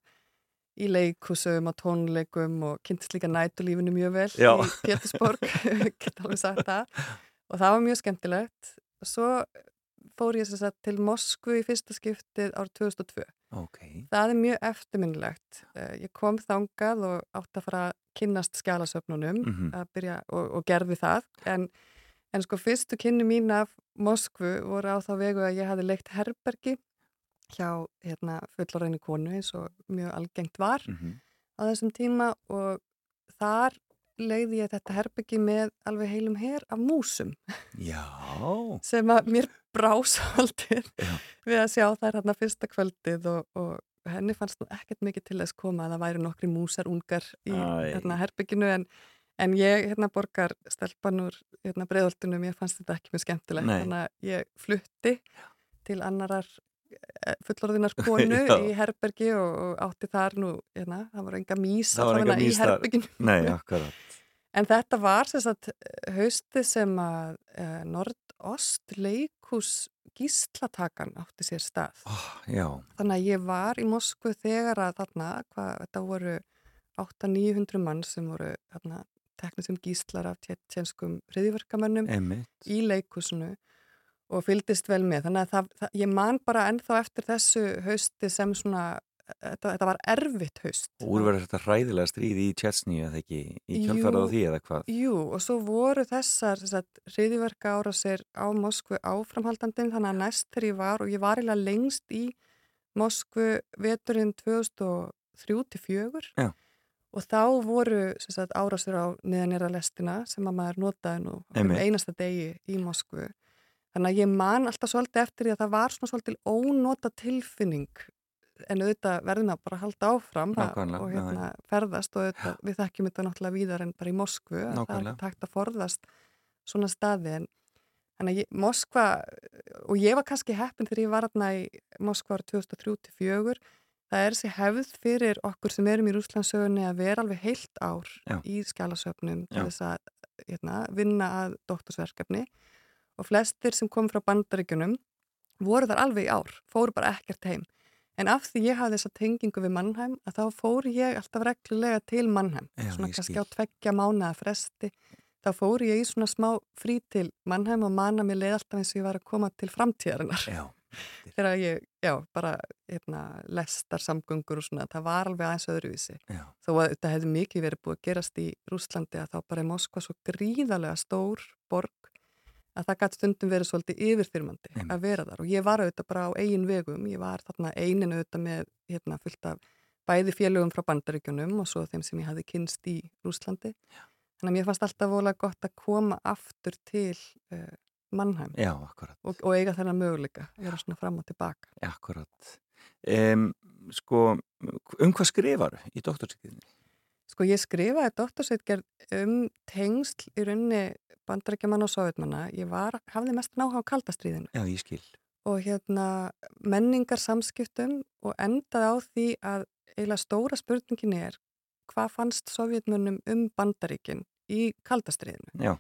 Speaker 11: í leikusum og tónleikum og kynntist líka nætulífinu mjög vel
Speaker 1: Já.
Speaker 11: í Pétursborg, geta alveg sagt það og það var mjög skemmtilegt. Svo fór ég sem sagt til Moskvu í fyrsta skiptið árið 2002.
Speaker 1: Ok.
Speaker 11: Það er mjög eftirminnilegt. Eh, Ég kom þangað og átt að fara að kynnast skjálasöfnunum að byrja og, og gerði það. En, en sko fyrstu kynni mín af Moskvu voru á þá vegu að ég hafi leikt herbergi hjá hérna, fullorðinu konu eins og mjög algengt var
Speaker 1: Mhm.
Speaker 11: á þessum tíma og þar leiði ég þetta herbergi með alveg heilum her af músum
Speaker 1: Já.
Speaker 11: sem að mér brá svolítið
Speaker 1: Já.
Speaker 11: við að sjá þær hérna fyrsta kvöldið og, og henni fannst nú ekkert mikið til þess koma að það væri nokkri músar ungar í hérna, herbygginu en, en ég hérna borgar stelpan úr hérna, breiðoltunum, ég fannst þetta ekki mjög skemmtilegt
Speaker 1: Nei.
Speaker 11: þannig að ég flutti til annarar eh, fullorðinar konu í herbergi og, og átti þar nú, hérna, það voru enga mís
Speaker 1: var
Speaker 11: allavega í herbygginu
Speaker 1: Nei.
Speaker 11: En þetta var sagt hausti sem að uh, Nordost leikús gíslatakan átti sér stað.
Speaker 1: Oh.
Speaker 11: Þannig að ég var í Moskvu þegar að þarna, hvað, þetta voru 800-900 mann sem voru þarna, teknið sem gíslar af tjenskum hriðiverkamönnum í leikúsinu og fylgdist vel með. Þannig að það, það, ég man bara ennþá eftir þessu hausti sem svona, þetta, þetta var erfitt haust.
Speaker 1: Úrverður þetta hræðilega stríð í Tjetsni eða ekki í
Speaker 11: Jú.
Speaker 1: kjölfarað á því eða hvað?
Speaker 11: Jú, og svo voru þessar hriðiverka ára sér á Moskvu áframhaldandin, þannig að næst þegar ég var og ég var eiginlega lengst í Moskvu veturinn 2003-2004
Speaker 1: Já.
Speaker 11: og þá voru sagt, árásir á neðanera lestina sem að maður notaði nú
Speaker 1: Einmitt.
Speaker 11: einasta degi í Moskvu. Þannig að ég man alltaf svolítið eftir því að það var svona svolítið ónota tilfinning en auðvitað verðum að bara halda áfram að- og hérna, ferðast og auðvitað, við þekkjum þetta náttúrulega víðar en bara í Moskvu að það er hægt að forðast svona staði en að ég, Moskva, og ég var kannski heppin þegar ég var aðna í Moskva ára 2003-2004, það er þessi hefð fyrir okkur sem erum í Rúslandsögunni að vera alveg heilt ár
Speaker 1: Já.
Speaker 11: í skjálasöfnum til þess að hérna, vinna að doktorsverkefni. Og flestir sem kom frá bandaríkjunum voru þar alveg í ár, fóru bara ekkert heim. En af því ég hafði þessa tengingu við Mannheim að þá fór ég alltaf reglulega til Mannheim,
Speaker 1: Já,
Speaker 11: svona kannski
Speaker 1: skil.
Speaker 11: á tveggja mánuða fresti. Þá fór ég í svona smá frí til Mannheim og manna mér leið alltaf eins og ég var að koma til framtíðarinnar.
Speaker 1: Já.
Speaker 11: Þegar ég, já, bara hérna, lestar samgöngur og svona, það var alveg aðeins öðruvísi.
Speaker 1: Já.
Speaker 11: Þó að þetta hefði mikið verið búið að gerast í Rúslandi að þá bara er Moskva svo gríðarlega stór borg að það gæti stundum verið svolítið yfirfyrmandi
Speaker 1: Einmitt.
Speaker 11: að vera þar og ég var auðvitað bara á eigin vegum, ég var þarna einin auðvitað með hérna fullt af bæði félögum frá bandaríkjunum og svo þeim sem ég hafði kynst í Rúslandi. Þannig að mér fannst alltaf volað gott að koma aftur til uh, Mannheim
Speaker 1: Já,
Speaker 11: og, og eiga þennan möguleika, vera svona fram og tilbaka.
Speaker 1: Akkurat. Um, sko, um hvað skrifar í doktorsýktinni?
Speaker 11: Sko ég skrifaði doktorsveitgerð um tengsl í rauninni bandarækjaman og sovjetmanna. Ég var, hafði mest náha á kaldastriðinu
Speaker 1: Já, ég skil.
Speaker 11: og hérna menningar samskiptum og endaði á því að eiginlega stóra spurningin er hvað fannst sovjetmönnum um bandaríkin í kaldastriðinu.
Speaker 1: Já.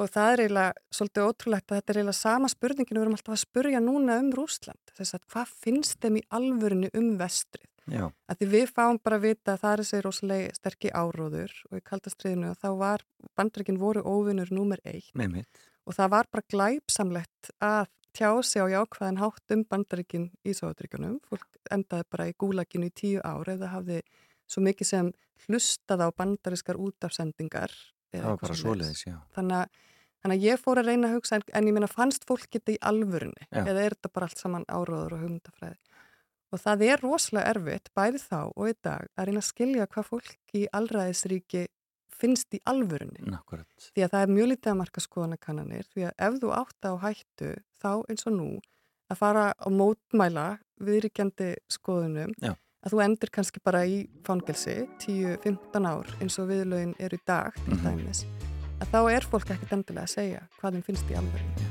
Speaker 11: Og það er eiginlega svolítið ótrúlegt að þetta er eiginlega sama spurningin við erum alltaf að spurja núna um Rúsland. Þess að hvað finnst þeim í alvörinu um vestrið?
Speaker 1: Já.
Speaker 11: að því við fáum bara að vita að það er þessi rosalega sterkki áróður og í kaldastriðinu og þá var bandreikin voru óvinnur númer eitt
Speaker 1: Með mitt.
Speaker 11: og það var bara glæpsamlegt að tjá sig á jákvæðan hátt um bandreikin í Sovjetríkunum. Fólk endaði bara í gúlaginu í tíu ár eða hafði svo mikið sem hlustað á bandariskar útafsendingar.
Speaker 1: Það var bara svoleiðis, já.
Speaker 11: Þannig að, þannig að ég fór að reyna að hugsa en, en ég meina fannst fólk þetta í alvörunni
Speaker 1: Já.
Speaker 11: eða er þetta bara allt saman áróður og hugmyndafræði. Og það er rosalega erfitt, bæði þá og í dag, að reyna að skilja hvað fólk í allræðisríki finnst í alvörunni.
Speaker 1: Akkurat.
Speaker 11: Því að það er mjög lítið að marka skoðanakannanir, því að ef þú átt á hættu, þá eins og nú, að fara á mótmæla viðríkjandi skoðunum,
Speaker 1: Já.
Speaker 11: að þú endur kannski bara í fangelsi 10-15 ár eins og viðlögin eru í dag, til
Speaker 1: Mhm.
Speaker 11: dæmis, að þá er fólk ekkert endilega að segja hvað þeim finnst í alvörunni.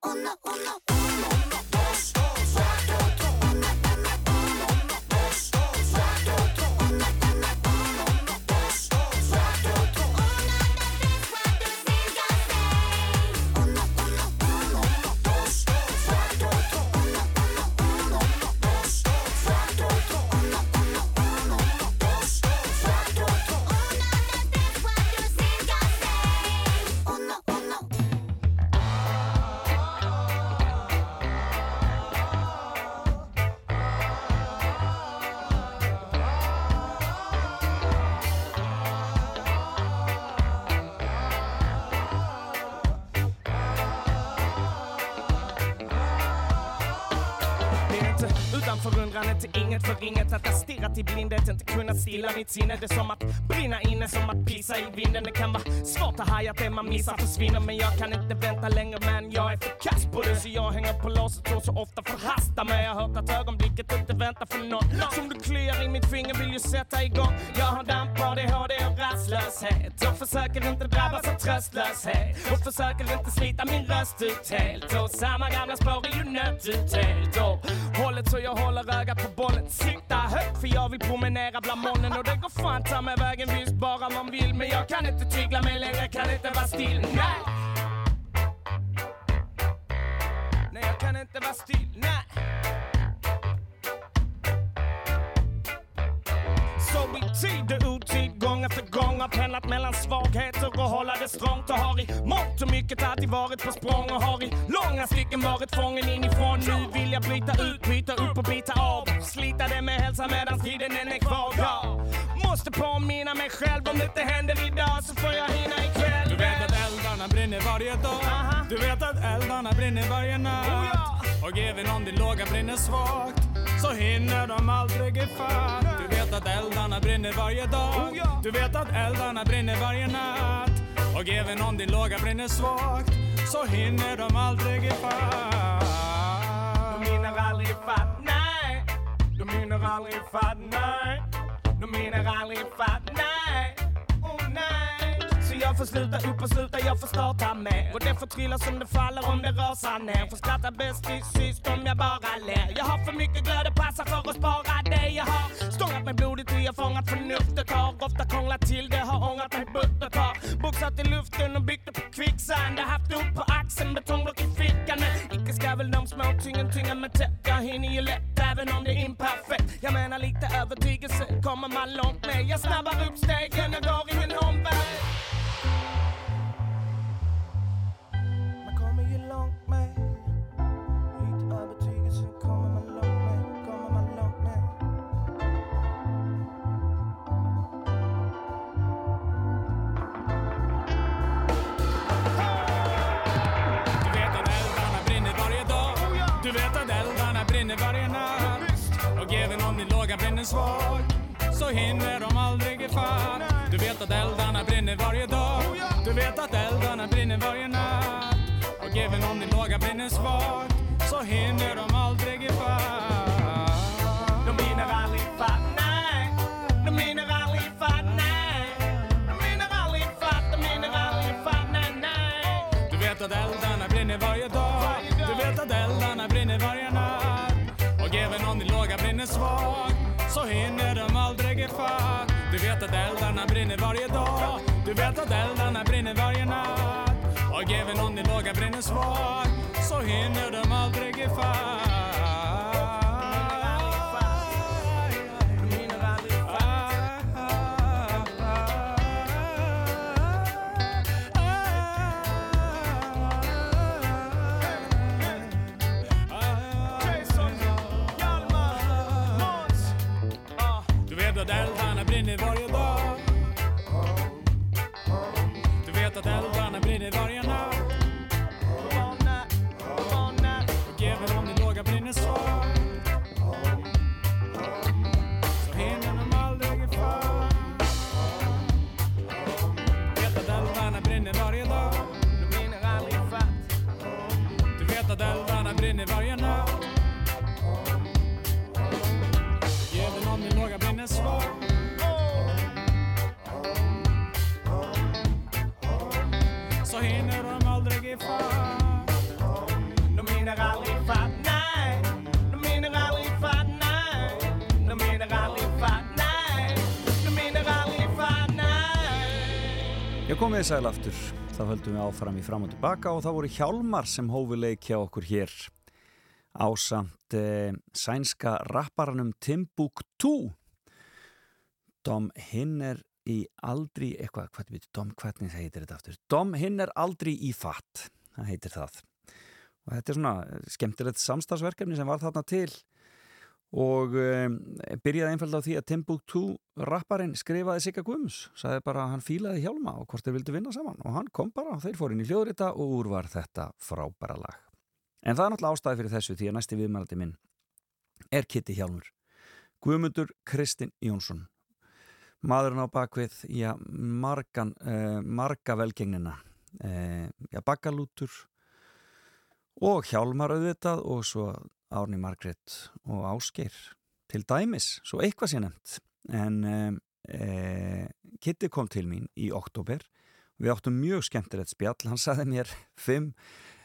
Speaker 12: Uno, uno, uno,
Speaker 13: inget att jag stirrat i blindhet, inte kunnat stilla mitt sinne. Det är som att brinna inne, som att pisa i vinden. Det kan vara svårt att haja att det man missar försvinner, men jag kan inte vänta längre. Men jag är för kass på det, så jag hänger på låset och så ofta förhastar mig. Jag har hört att ögonblicket inte väntar för nåt Som du kliar i mitt finger vill ju sätta igång. Jag har damp, ADHD hopplöshet. Och försöker inte drabbas av tröstlöshet. Och försöker inte slita min röst ut helt. Och samma gamla spår är ju nött ut helt. Och hållet så jag håller ögat på bollen. Sikta högt för jag vill promenera bland molnen. Och det går fan ta mig vägen visst bara man vill. Men jag kan inte tygla mig längre, kan inte vara still. Nej! Nej, jag kan inte vara still. Nej! Så i tid och otid, efter gång har pendlat mellan svagheter och hålla det strångt och har i mångt och mycket alltid varit på språng och har i långa stycken varit fången inifrån. Nu vill jag byta ut, byta upp och bita av. Slita det med hälsa medan tiden än är kvar. Jag måste påminna mig själv om det inte händer idag så får jag hinna ikväll.
Speaker 14: Du vet att eldarna brinner varje dag. Du vet att eldarna brinner varje natt. Och även om din låga brinner svagt så hinner de aldrig ifatt. Du vet att eldarna brinner varje dag. Du vet att eldarna brinner varje natt. Och även om din låga brinner svagt så hinner de aldrig ifatt.
Speaker 13: De hinner aldrig ifatt, nej. De hinner aldrig ifatt, nej. De hinner aldrig ifatt, nej. Oh nej. Jag får sluta upp och sluta, jag får starta med. Och det får trilla som det faller om det rasar ner. Får skratta bäst till sist om jag bara ler. Jag har för mycket glöd, det passar för att spara det jag har. Stångat mig blodigt och jag fångat förnuftet. Har ofta krånglat till det, har ångrat mig buttert Har boxat i luften och byggt det på kvicksand. Haft upp på axeln, betongblock i fickan. Men icke ska väl de små tingen tynga med tätt. Jag hinner ju lätt även om det är imperfekt. Jag menar lite övertygelse kommer man långt med. Jag snabbar upp stegen, jag går ingen omväg.
Speaker 14: Du vet att eldarna brinner varje natt. Och även om din låga brinner svag så hinner de aldrig ifatt Du vet att eldarna brinner varje dag. Du vet att eldarna brinner varje natt. Och även om din låga brinner svagt så hinner de aldrig ifatt Så hinner de aldrig ifatt Du vet att eldarna brinner varje dag. Du vet att eldarna brinner varje natt. Och även om din låga brinner svag Så hinner de aldrig ifatt
Speaker 1: komið þið sæl aftur. Þá höldum við áfram í fram og tilbaka og það voru Hjálmar sem hófi leikja okkur hér ásamt eh, sænska rapparanum Timbuktu. Dom hinn er í aldrei, eitthvað, hvað veitir, Dom, hvernig það heitir þetta aftur? Dom hinn er aldrei í fatt, það heitir það. Og þetta er svona skemmtilegt samstagsverkefni sem var þarna til og um, byrjaði einfalda á því að Timbuktu rapparinn skrifaði Sigga Guðmus sagði bara að hann fílaði hjálma og hvort þeir vildu vinna saman. Og hann kom bara og þeir fór inn í hljóðrita og úr var þetta frábæra lag. En það er náttúrulega ástæði fyrir þessu því að næsti viðmælandi minn er Kitty Hjálmur. Guðmundur Kristinn Jónsson. Maðurinn á bakvið já, margan, uh, marga velgengnina uh, já, bakkalútur og Hjálmar auðvitað og svo Árni Margrét og Ásgeir. Til dæmis, svo eitthvað sé nefnt en e, Kitty kom til mín í oktober við áttum mjög skemmtilegt spjall. Hann sagði mér fimm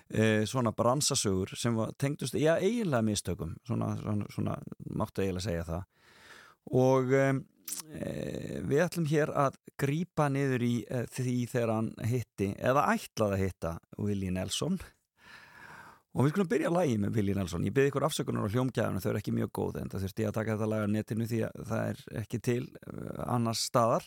Speaker 1: e, svona bransasögur sem var tengdust, já eiginlega mistökum. Svona, svona, svona máttu eiginlega segja það. Og e, við ætlum hér að grípa niður í því þegar hann hitti, eða ætlaði að hitta Willi Nelson Og við skulum byrja að lægi með Willi Nelson. Ég byrði ykkur afsökunar á hljómgæðinu, þau eru ekki mjög góð en það þurfti ég að taka þetta lag á netinu því að það er ekki til uh, annars staðar.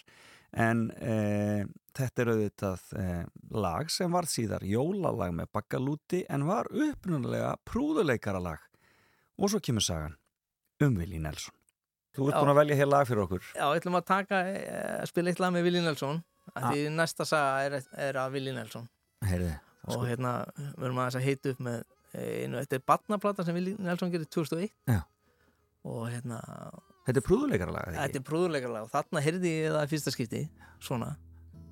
Speaker 1: En uh, þetta er auðvitað uh, lag sem var síðar jólalag með bakkalúti en var uppnulega prúðuleikara lag og svo kemur sagan um Willi Nelson. Þú ert búin að velja hér lag fyrir okkur.
Speaker 15: Já, við ætlum að taka, eh, að spila eitt lag með Willi Nelson. Af því næsta saga er, er að Willi Nelson.
Speaker 1: Heyrði,
Speaker 15: og hérna við erum aðeins að heita upp með eh, einu, þetta er barnaplata sem Willi Nelson gerir 2001
Speaker 1: Já.
Speaker 15: og hérna
Speaker 1: Þetta er prúðuleikara lag, eða ekki?
Speaker 15: þetta er prúðulegarlag og þarna heyrði ég það fyrsta skipti svona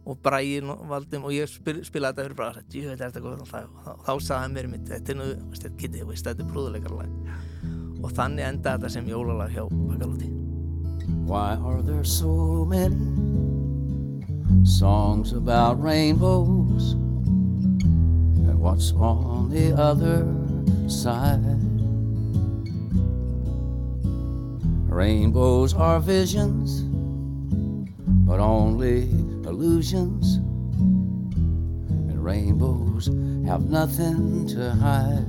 Speaker 15: og Bræin valdum og ég spil, spilaði þetta fyrir bara ég veit þetta góð og þá, þá, þá sagði hann mér mitt þetta er nú, veist, þetta, er prúðulegarlag og þannig enda þetta sem jólalag hjá Bakalúti
Speaker 16: Why are there so many songs about rainbows? What's on the other side? Rainbows are visions, but only illusions. And rainbows have nothing to hide.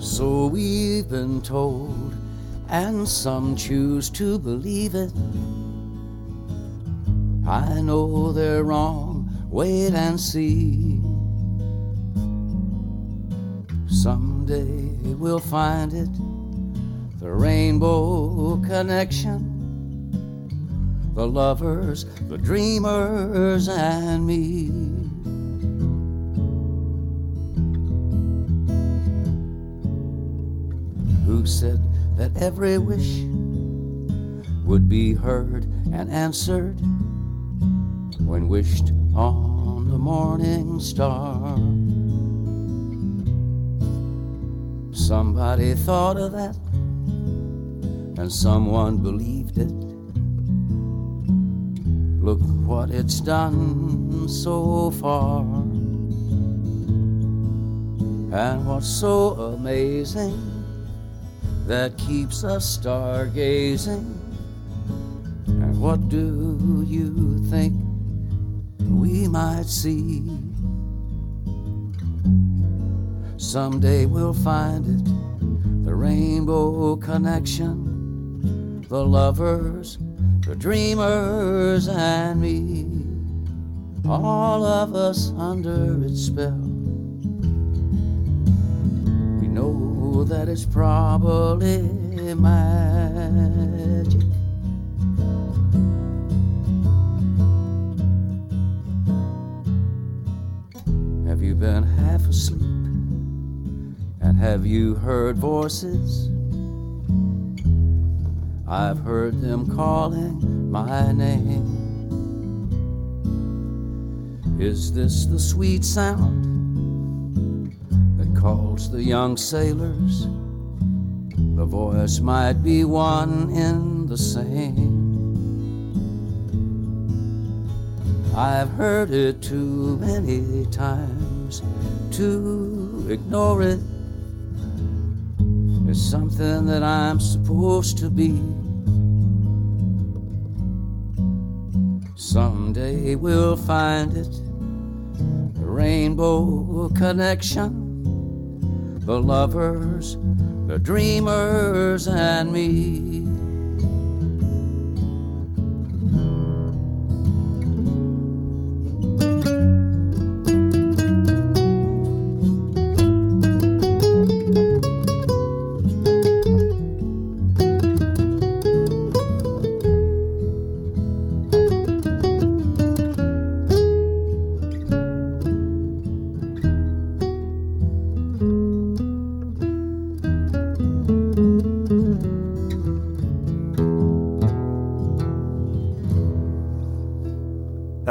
Speaker 16: So we've been told, and some choose to believe it. I know they're wrong, wait and see. Someday we'll find it, the rainbow connection. The lovers, the dreamers, and me. Who said that every wish would be heard and answered when wished on the morning star. Somebody thought of that, and someone believed it. Look what it's done so far. And what's so amazing that keeps us stargazing? And what do you think we might see? Someday we'll find it, the rainbow connection, the lovers, the dreamers, and me. All of us under its spell. We know that it's probably magic. Have you been half asleep? And have you heard voices? I've heard them calling my name. Is this the sweet sound that calls the young sailors? The voice might be one in the same. I've heard it too many times to ignore it. It's something that I'm supposed to be. Someday we'll find it the rainbow connection, the lovers, the dreamers, and me.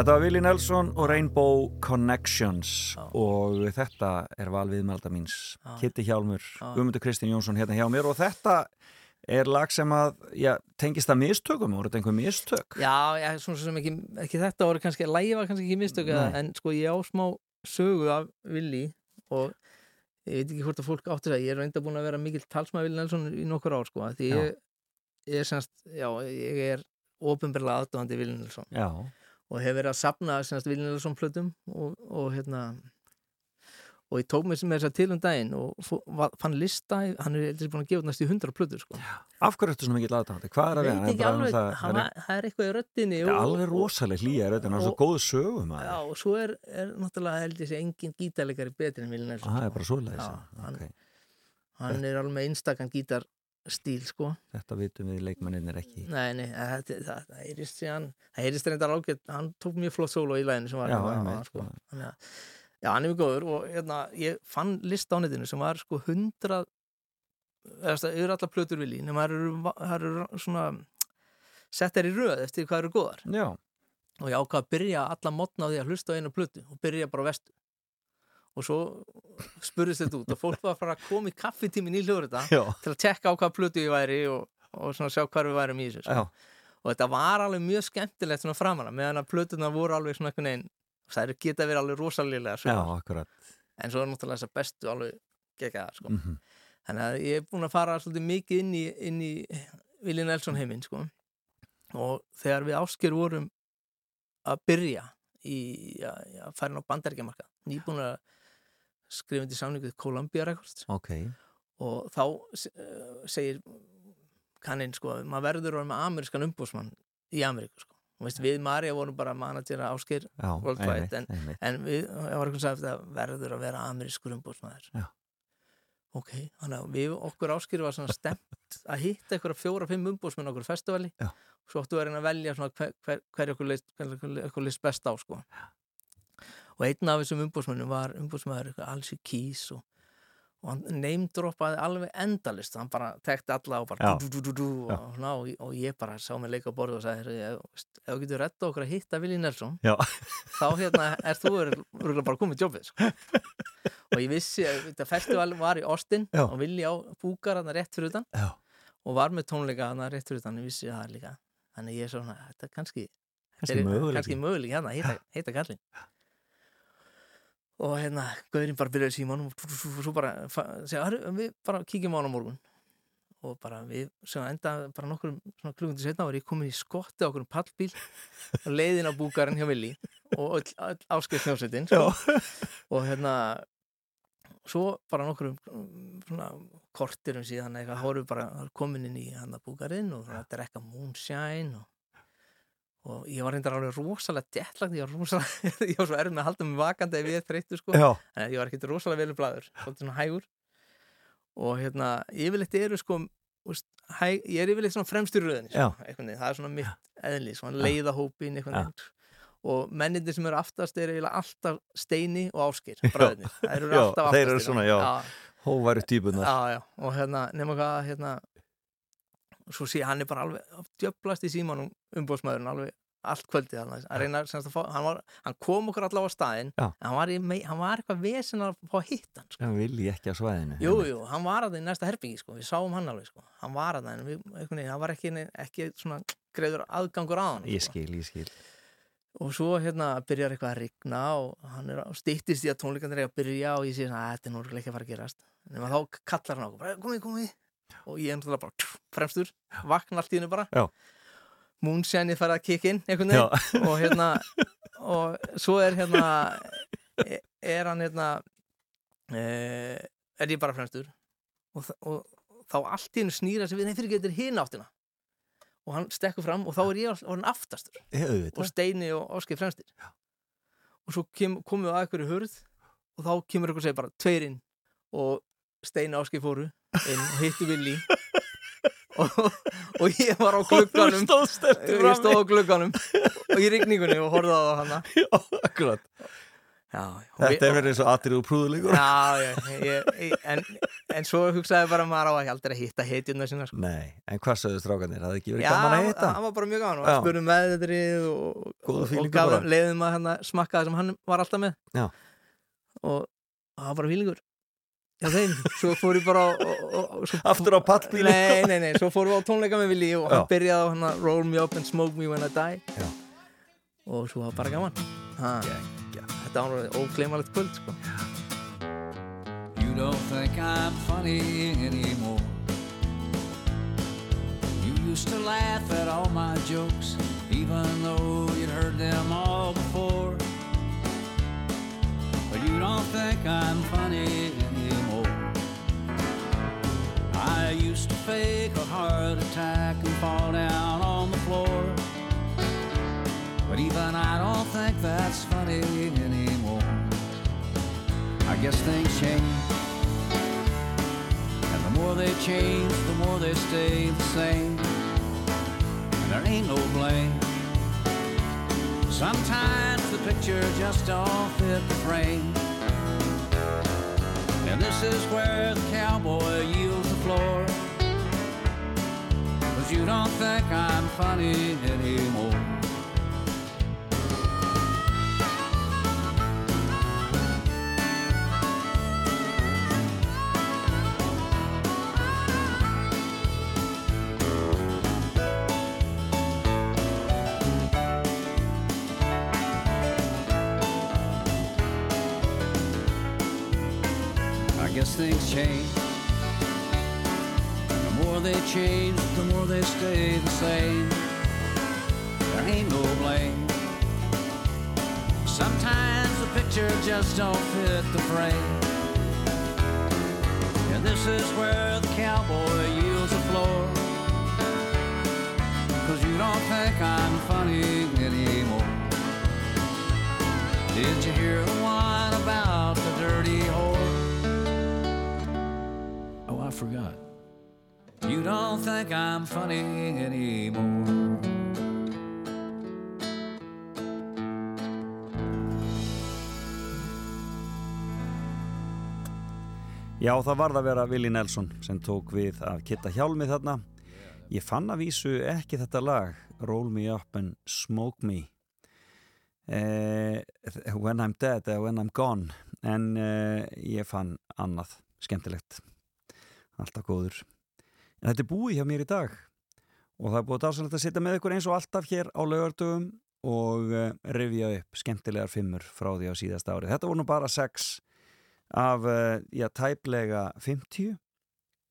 Speaker 1: Þetta var Willi Nelson og Rainbow Connections og þetta er valviðmelda míns
Speaker 15: Já.
Speaker 1: Kitty Hjálmur,
Speaker 15: Já.
Speaker 1: Guðmundur Kristinn Jónsson hérna hjá mér og þetta er lag sem að já, tengist að mistökum, voru þetta einhver mistök?
Speaker 15: Já, já, svona sem ekki, ekki þetta voru kannski, lægi var kannski ekki mistök eða-
Speaker 1: Nei.
Speaker 15: en sko ég á smá sögu af Willi og ég veit ekki hvort að fólk átti það, ég er reynda búin að vera mikill talsmaður Willi Nelson í nokkur ár sko, því ég, ég er semst, já, ég er ofinberlega aðdóðandi Willi Nelson
Speaker 1: Já.
Speaker 15: Og hef verið að sapna plötum og, og hérna og ég tók mér sem er þess að til um daginn og fann lista, hann er heldur búin að gefa næst í 100 plötur sko.
Speaker 1: Af hverju ertu svona mikill aðdáðandi? Hvað er að vera?
Speaker 15: ekki alveg, hann var- það er eitthvað í röddinni
Speaker 1: Það er alveg rosaleg hlýja í röddina, hann er svo góð sögum
Speaker 15: Já, og svo er, er náttúrulega held ég sé engin gítarleikari betri en Nelson.
Speaker 1: Það er
Speaker 15: sko.
Speaker 1: bara svoleiðis,
Speaker 15: Já,
Speaker 1: já,
Speaker 15: hann, er alveg einstakann gítarstíl, sko.
Speaker 1: Þetta vitum við leikmenninir ekki
Speaker 15: Nei, nei, það, það, það, heyrist síðan, það heyrist reyndar ágætt, hann tók mjög flott solo í læginu sem var
Speaker 1: Já,
Speaker 15: hérna,
Speaker 1: einmitt,
Speaker 15: sko. Að, já, hann er mjög góður og hérna, ég fann lista á netinu sem var sko hundrað, eða það eru allar plötur Willi, nema það eru, svona settar í röð eftir hvað eru góðar.
Speaker 1: Já.
Speaker 15: Og ég ákvað að byrja alla mótna á því að hlusta á einu plötu og byrja bara vestu. Og svo spurðist þetta út og fólk var að fara að koma í kaffitímin í hljóður
Speaker 1: Já.
Speaker 15: til að tekka á hvað plötu ég væri og, og sjá hvar við værum í þessu. sko. Og þetta var alveg mjög skemmtilegt svona framanna meðan að plötuna voru alveg svona einhvern veginn það geta verið alveg rosalega
Speaker 1: akkurat
Speaker 15: en svo er náttúrulega þessar bestu alveg geggaðar sko.
Speaker 1: Mhm.
Speaker 15: þannig að ég er búin að fara svolítið mikið inn í, inn í Willi Nelson heiminn sko. og þegar við ásker vorum að byrja í að, að fara inn á bandaríkjamarka nýbúin að skrifa undir samningu við Columbia Records
Speaker 1: Ok,
Speaker 15: og þá uh, segir kanninn sko, maður verður að vera með amerískan umbúsmann í Ameríku sko. og veist, við Marja vorum bara managera ásker
Speaker 1: Já,
Speaker 15: worldwide,
Speaker 1: einmitt,
Speaker 15: en,
Speaker 1: einmitt.
Speaker 15: en við, að verður að vera amerískur umbúsmaður
Speaker 1: Já.
Speaker 15: ok, þannig að við okkur ásker var svona stemt að hitta eitthvað fjóra-fimm umbúsmenn okkur festivali
Speaker 1: Já.
Speaker 15: svo áttu að reyna að velja hver, hver, hver okkur leist, okkur leist best á sko. Og einn af þessum umbúsmennum var umbúsmaður Alsi Keys og, og hann neymdroppaði alveg endalist hann bara tekti alla og bara dú, dú, dú, og, svona, og, ég bara sá mig leika á borðu og sagði "Heyrðu, ef þú getur retta okkur að hitta Vili Nelson
Speaker 1: Já.
Speaker 15: þá hérna er þú örugglega bara komið jobbið sko. og ég vissi að þetta festival var í Austin
Speaker 1: Já.
Speaker 15: og Vili á búkar hann rétt fyrir utan
Speaker 1: Já.
Speaker 15: og var með tónleika hann rétt fyrir utan ég vissi það líka þannig ég er svona, þetta er kannski þetta er kannski möguleiki hérna, hitta, hitta kallinn og hérna, Guðurinn bara byrjaði síman og svo bara segja, "Herru, við bara kíkjum á hann á morgun og bara við, sem enda bara nokkur klukkundi setna var ég komin í skotti á okkur pallbíl og leiðin á búkarinn hjá Willi og áskrift hljómsveitin sko. og hérna svo bara nokkur svona kortirum síðan eitthvað, við bara komin inn í hann að búkarinn og svona að drekka moonshine og og ég var reyndar alveg rosalega dettlagt, ég var rosalega, ég var svo erfið með að halda mig vakandi ef ég er þreyttu sko,
Speaker 1: Já.
Speaker 15: en ég var ekkert rosalega velum blæður, svolítið svona hægur. Og hérna, yfirleitt eru sko, úst, hæg, ég er yfirleitt svona fremstur röðinni,
Speaker 1: Já.
Speaker 15: sko, það er svona mitt eðli, svona leiðahópin og mennindir sem eru aftast eru alltaf Steini og Áskir, bræðinir þeir eru alltaf
Speaker 1: þeir eru svona, já,
Speaker 15: já, já, og hérna, nema hvað hérna, svo sé hann er bara alveg djöblast í símanum umbóðsmaðurinn alveg allt kvöldið hann, að reyna semst að fá, hann, var, hann kom okkur allavega á staðinn
Speaker 1: Já.
Speaker 15: en hann var, í, hann var eitthvað vesen að fá að hitta hann sko.
Speaker 1: hann vilji ekki á svæðinu
Speaker 15: jú, jú, hann var að það í næsta herbyggi sko. við sáum hann alveg, sko. hann var að það hann var ekki, ekki greiður aðgangur á hann
Speaker 1: ég skil, ég skil
Speaker 15: og svo hérna byrjar eitthvað að rigna og hann er að stýttist í að tónleikandir er að byrja og ég sé að þetta er nú örugglega ekki að fara að gerast en þá kallar hann okkur, komið, komið og ég er náttúrulega bara tjú, fremstur vakna allt í hennu bara.
Speaker 1: Já.
Speaker 15: Moonshine farið að kikka inn einhvern veginn. Og hérna og svo er hérna e- er hann hérna e, er ég bara fremstur. Og, þa- og þá allt í hennu snýra sig við þeim fyrir getur hinn áttina. Og hann stekkur fram og þá er ég orðin aftastur.
Speaker 1: Ég
Speaker 15: og Steini og Áskei fremstir. Og svo kem, komum við að einhverju hurð og þá kemur eitthvað að segja bara tveirinn og Steini og Áskei fóru inn og hittu Willi og, og ég var á glugganum.
Speaker 1: stóðst eftir
Speaker 15: ég stóð á glugganum. Og í rigningunni og horfði á það hana.
Speaker 1: Akkurat.
Speaker 15: Já,
Speaker 1: þetta er verið eins og atrið og prúðuleikur.
Speaker 15: Já, ég, ég, ég, en, en svo hugsaði bara maður á ekki aldrei að hitta heitjuna sinna sko.
Speaker 1: nei, en hvað sögðu strákanir, það ekki verið
Speaker 15: Já,
Speaker 1: gaman að hitta?
Speaker 15: hann var bara mjög gaman og
Speaker 1: Já.
Speaker 15: hann spurði með þetta og, leiðum að smakka það sem hann var alltaf með.
Speaker 1: Já.
Speaker 15: og það var bara fílingur Já, þeim, svo fór ég bara og, og, og, svo,
Speaker 1: Aftur á pallbílinn.
Speaker 15: Nei, nei, nei, svo fórum við á tónleika með Willi og hann byrjaði á hann að Roll me up and smoke me when I die
Speaker 1: Já.
Speaker 15: og svo var bara gaman ha. Þetta var ógleimalegt kvöld sko.
Speaker 17: You don't think I'm funny anymore. You used to laugh at all my jokes, even though you'd heard them all before. But you don't think I'm funny fake a heart attack and fall down on the floor. But even I don't think that's funny anymore. I guess things change. And the more they change, the more they stay the same. And there ain't no blame. Sometimes the picture just don't fit the frame. And this is where the cowboy yields the floor. You don't think I'm funny anymore. Funny anymore.
Speaker 1: Já, það varð að vera Willi Nelson sem tók við af Kitta Hjálmi þarna. Ég fann að vísu ekki þetta lag, Roll Me Up and Smoke Me, eh, When I'm Dead eða When I'm Gone, en eh, ég fann annað skemmtilegt, alltaf góður. En þetta er búið hjá mér í dag og það er búið dásanlegt að sitja með ykkur eins og alltaf hér á laugardögum og uh, rifja upp skemmtilegar fimmur frá því á síðast ári. Þetta voru nú bara sex af, uh, já, tæplega 50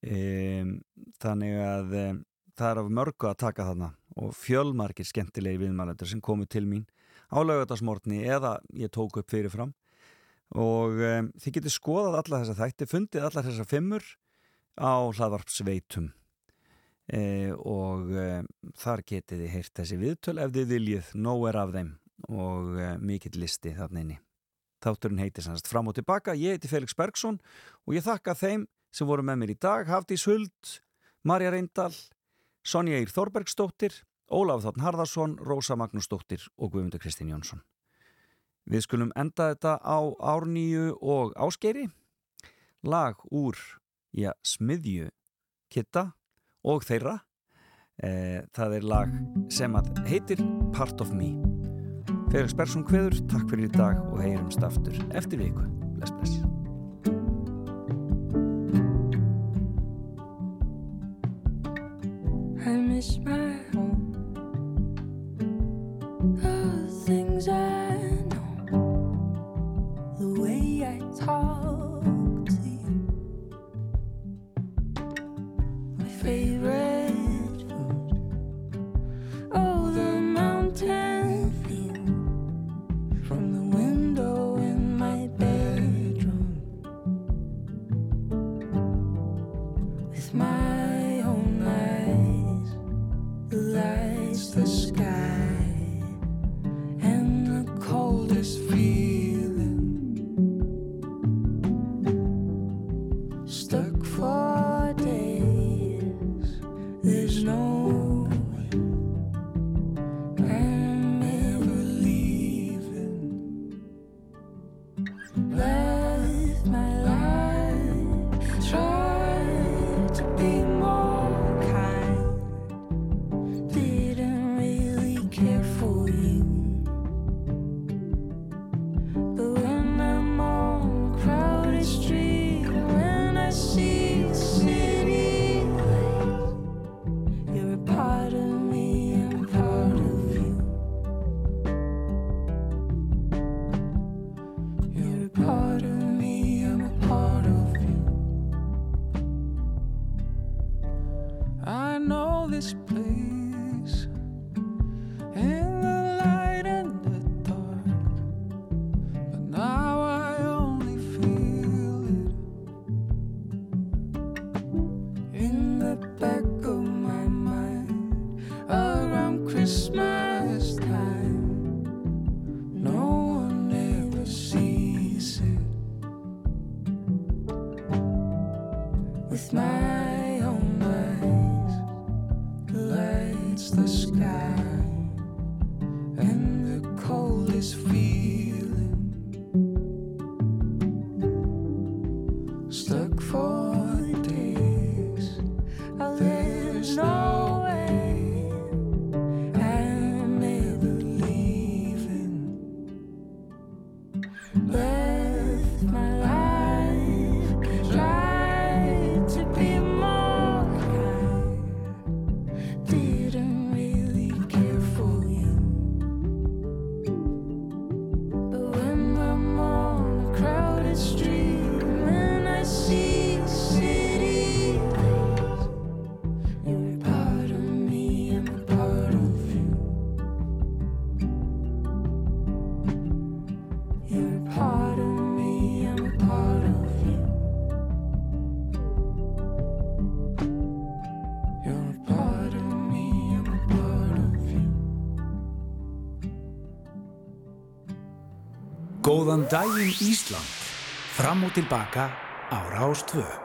Speaker 1: um, þannig að um, það er af mörgu að taka þarna og fjölmargir skemmtilegi viðmælendur sem komu til mín á laugardagsmortni eða ég tók upp fyrirfram. Og um, þið getur skoðað alla þessa þætti, fundið alla þessa fimmur á hlaðvarpsveitum e, og e, þar getið þið heyrt þessi viðtöl ef þið viljið, nóg er af þeim og e, mikill listi þarna inni. Þátturinn heitir sannast fram og tilbaka. Ég heiti Felix Bergsson og ég þakka þeim sem voru með mér í dag. Hafdís Huld, Marja Reyndal Sonja Ír Þorbergsdóttir Ólaf Þátn Harðarsson, Rósa Magnúsdóttir og Guðmundur Kristín Jónsson. Við skulum enda þetta á Árnýju og Ásgeiri. Lag úr já, smiðju kitta og þeirra. E, það er lag sem að heitir Part of Me. Felix Bergsson Kveður, takk fyrir í dag og heyrumst aftur eftir viku. Bless bless.
Speaker 18: I miss my home.
Speaker 19: Góðan daginn Ísland. Fram og tilbaka á Rástvö.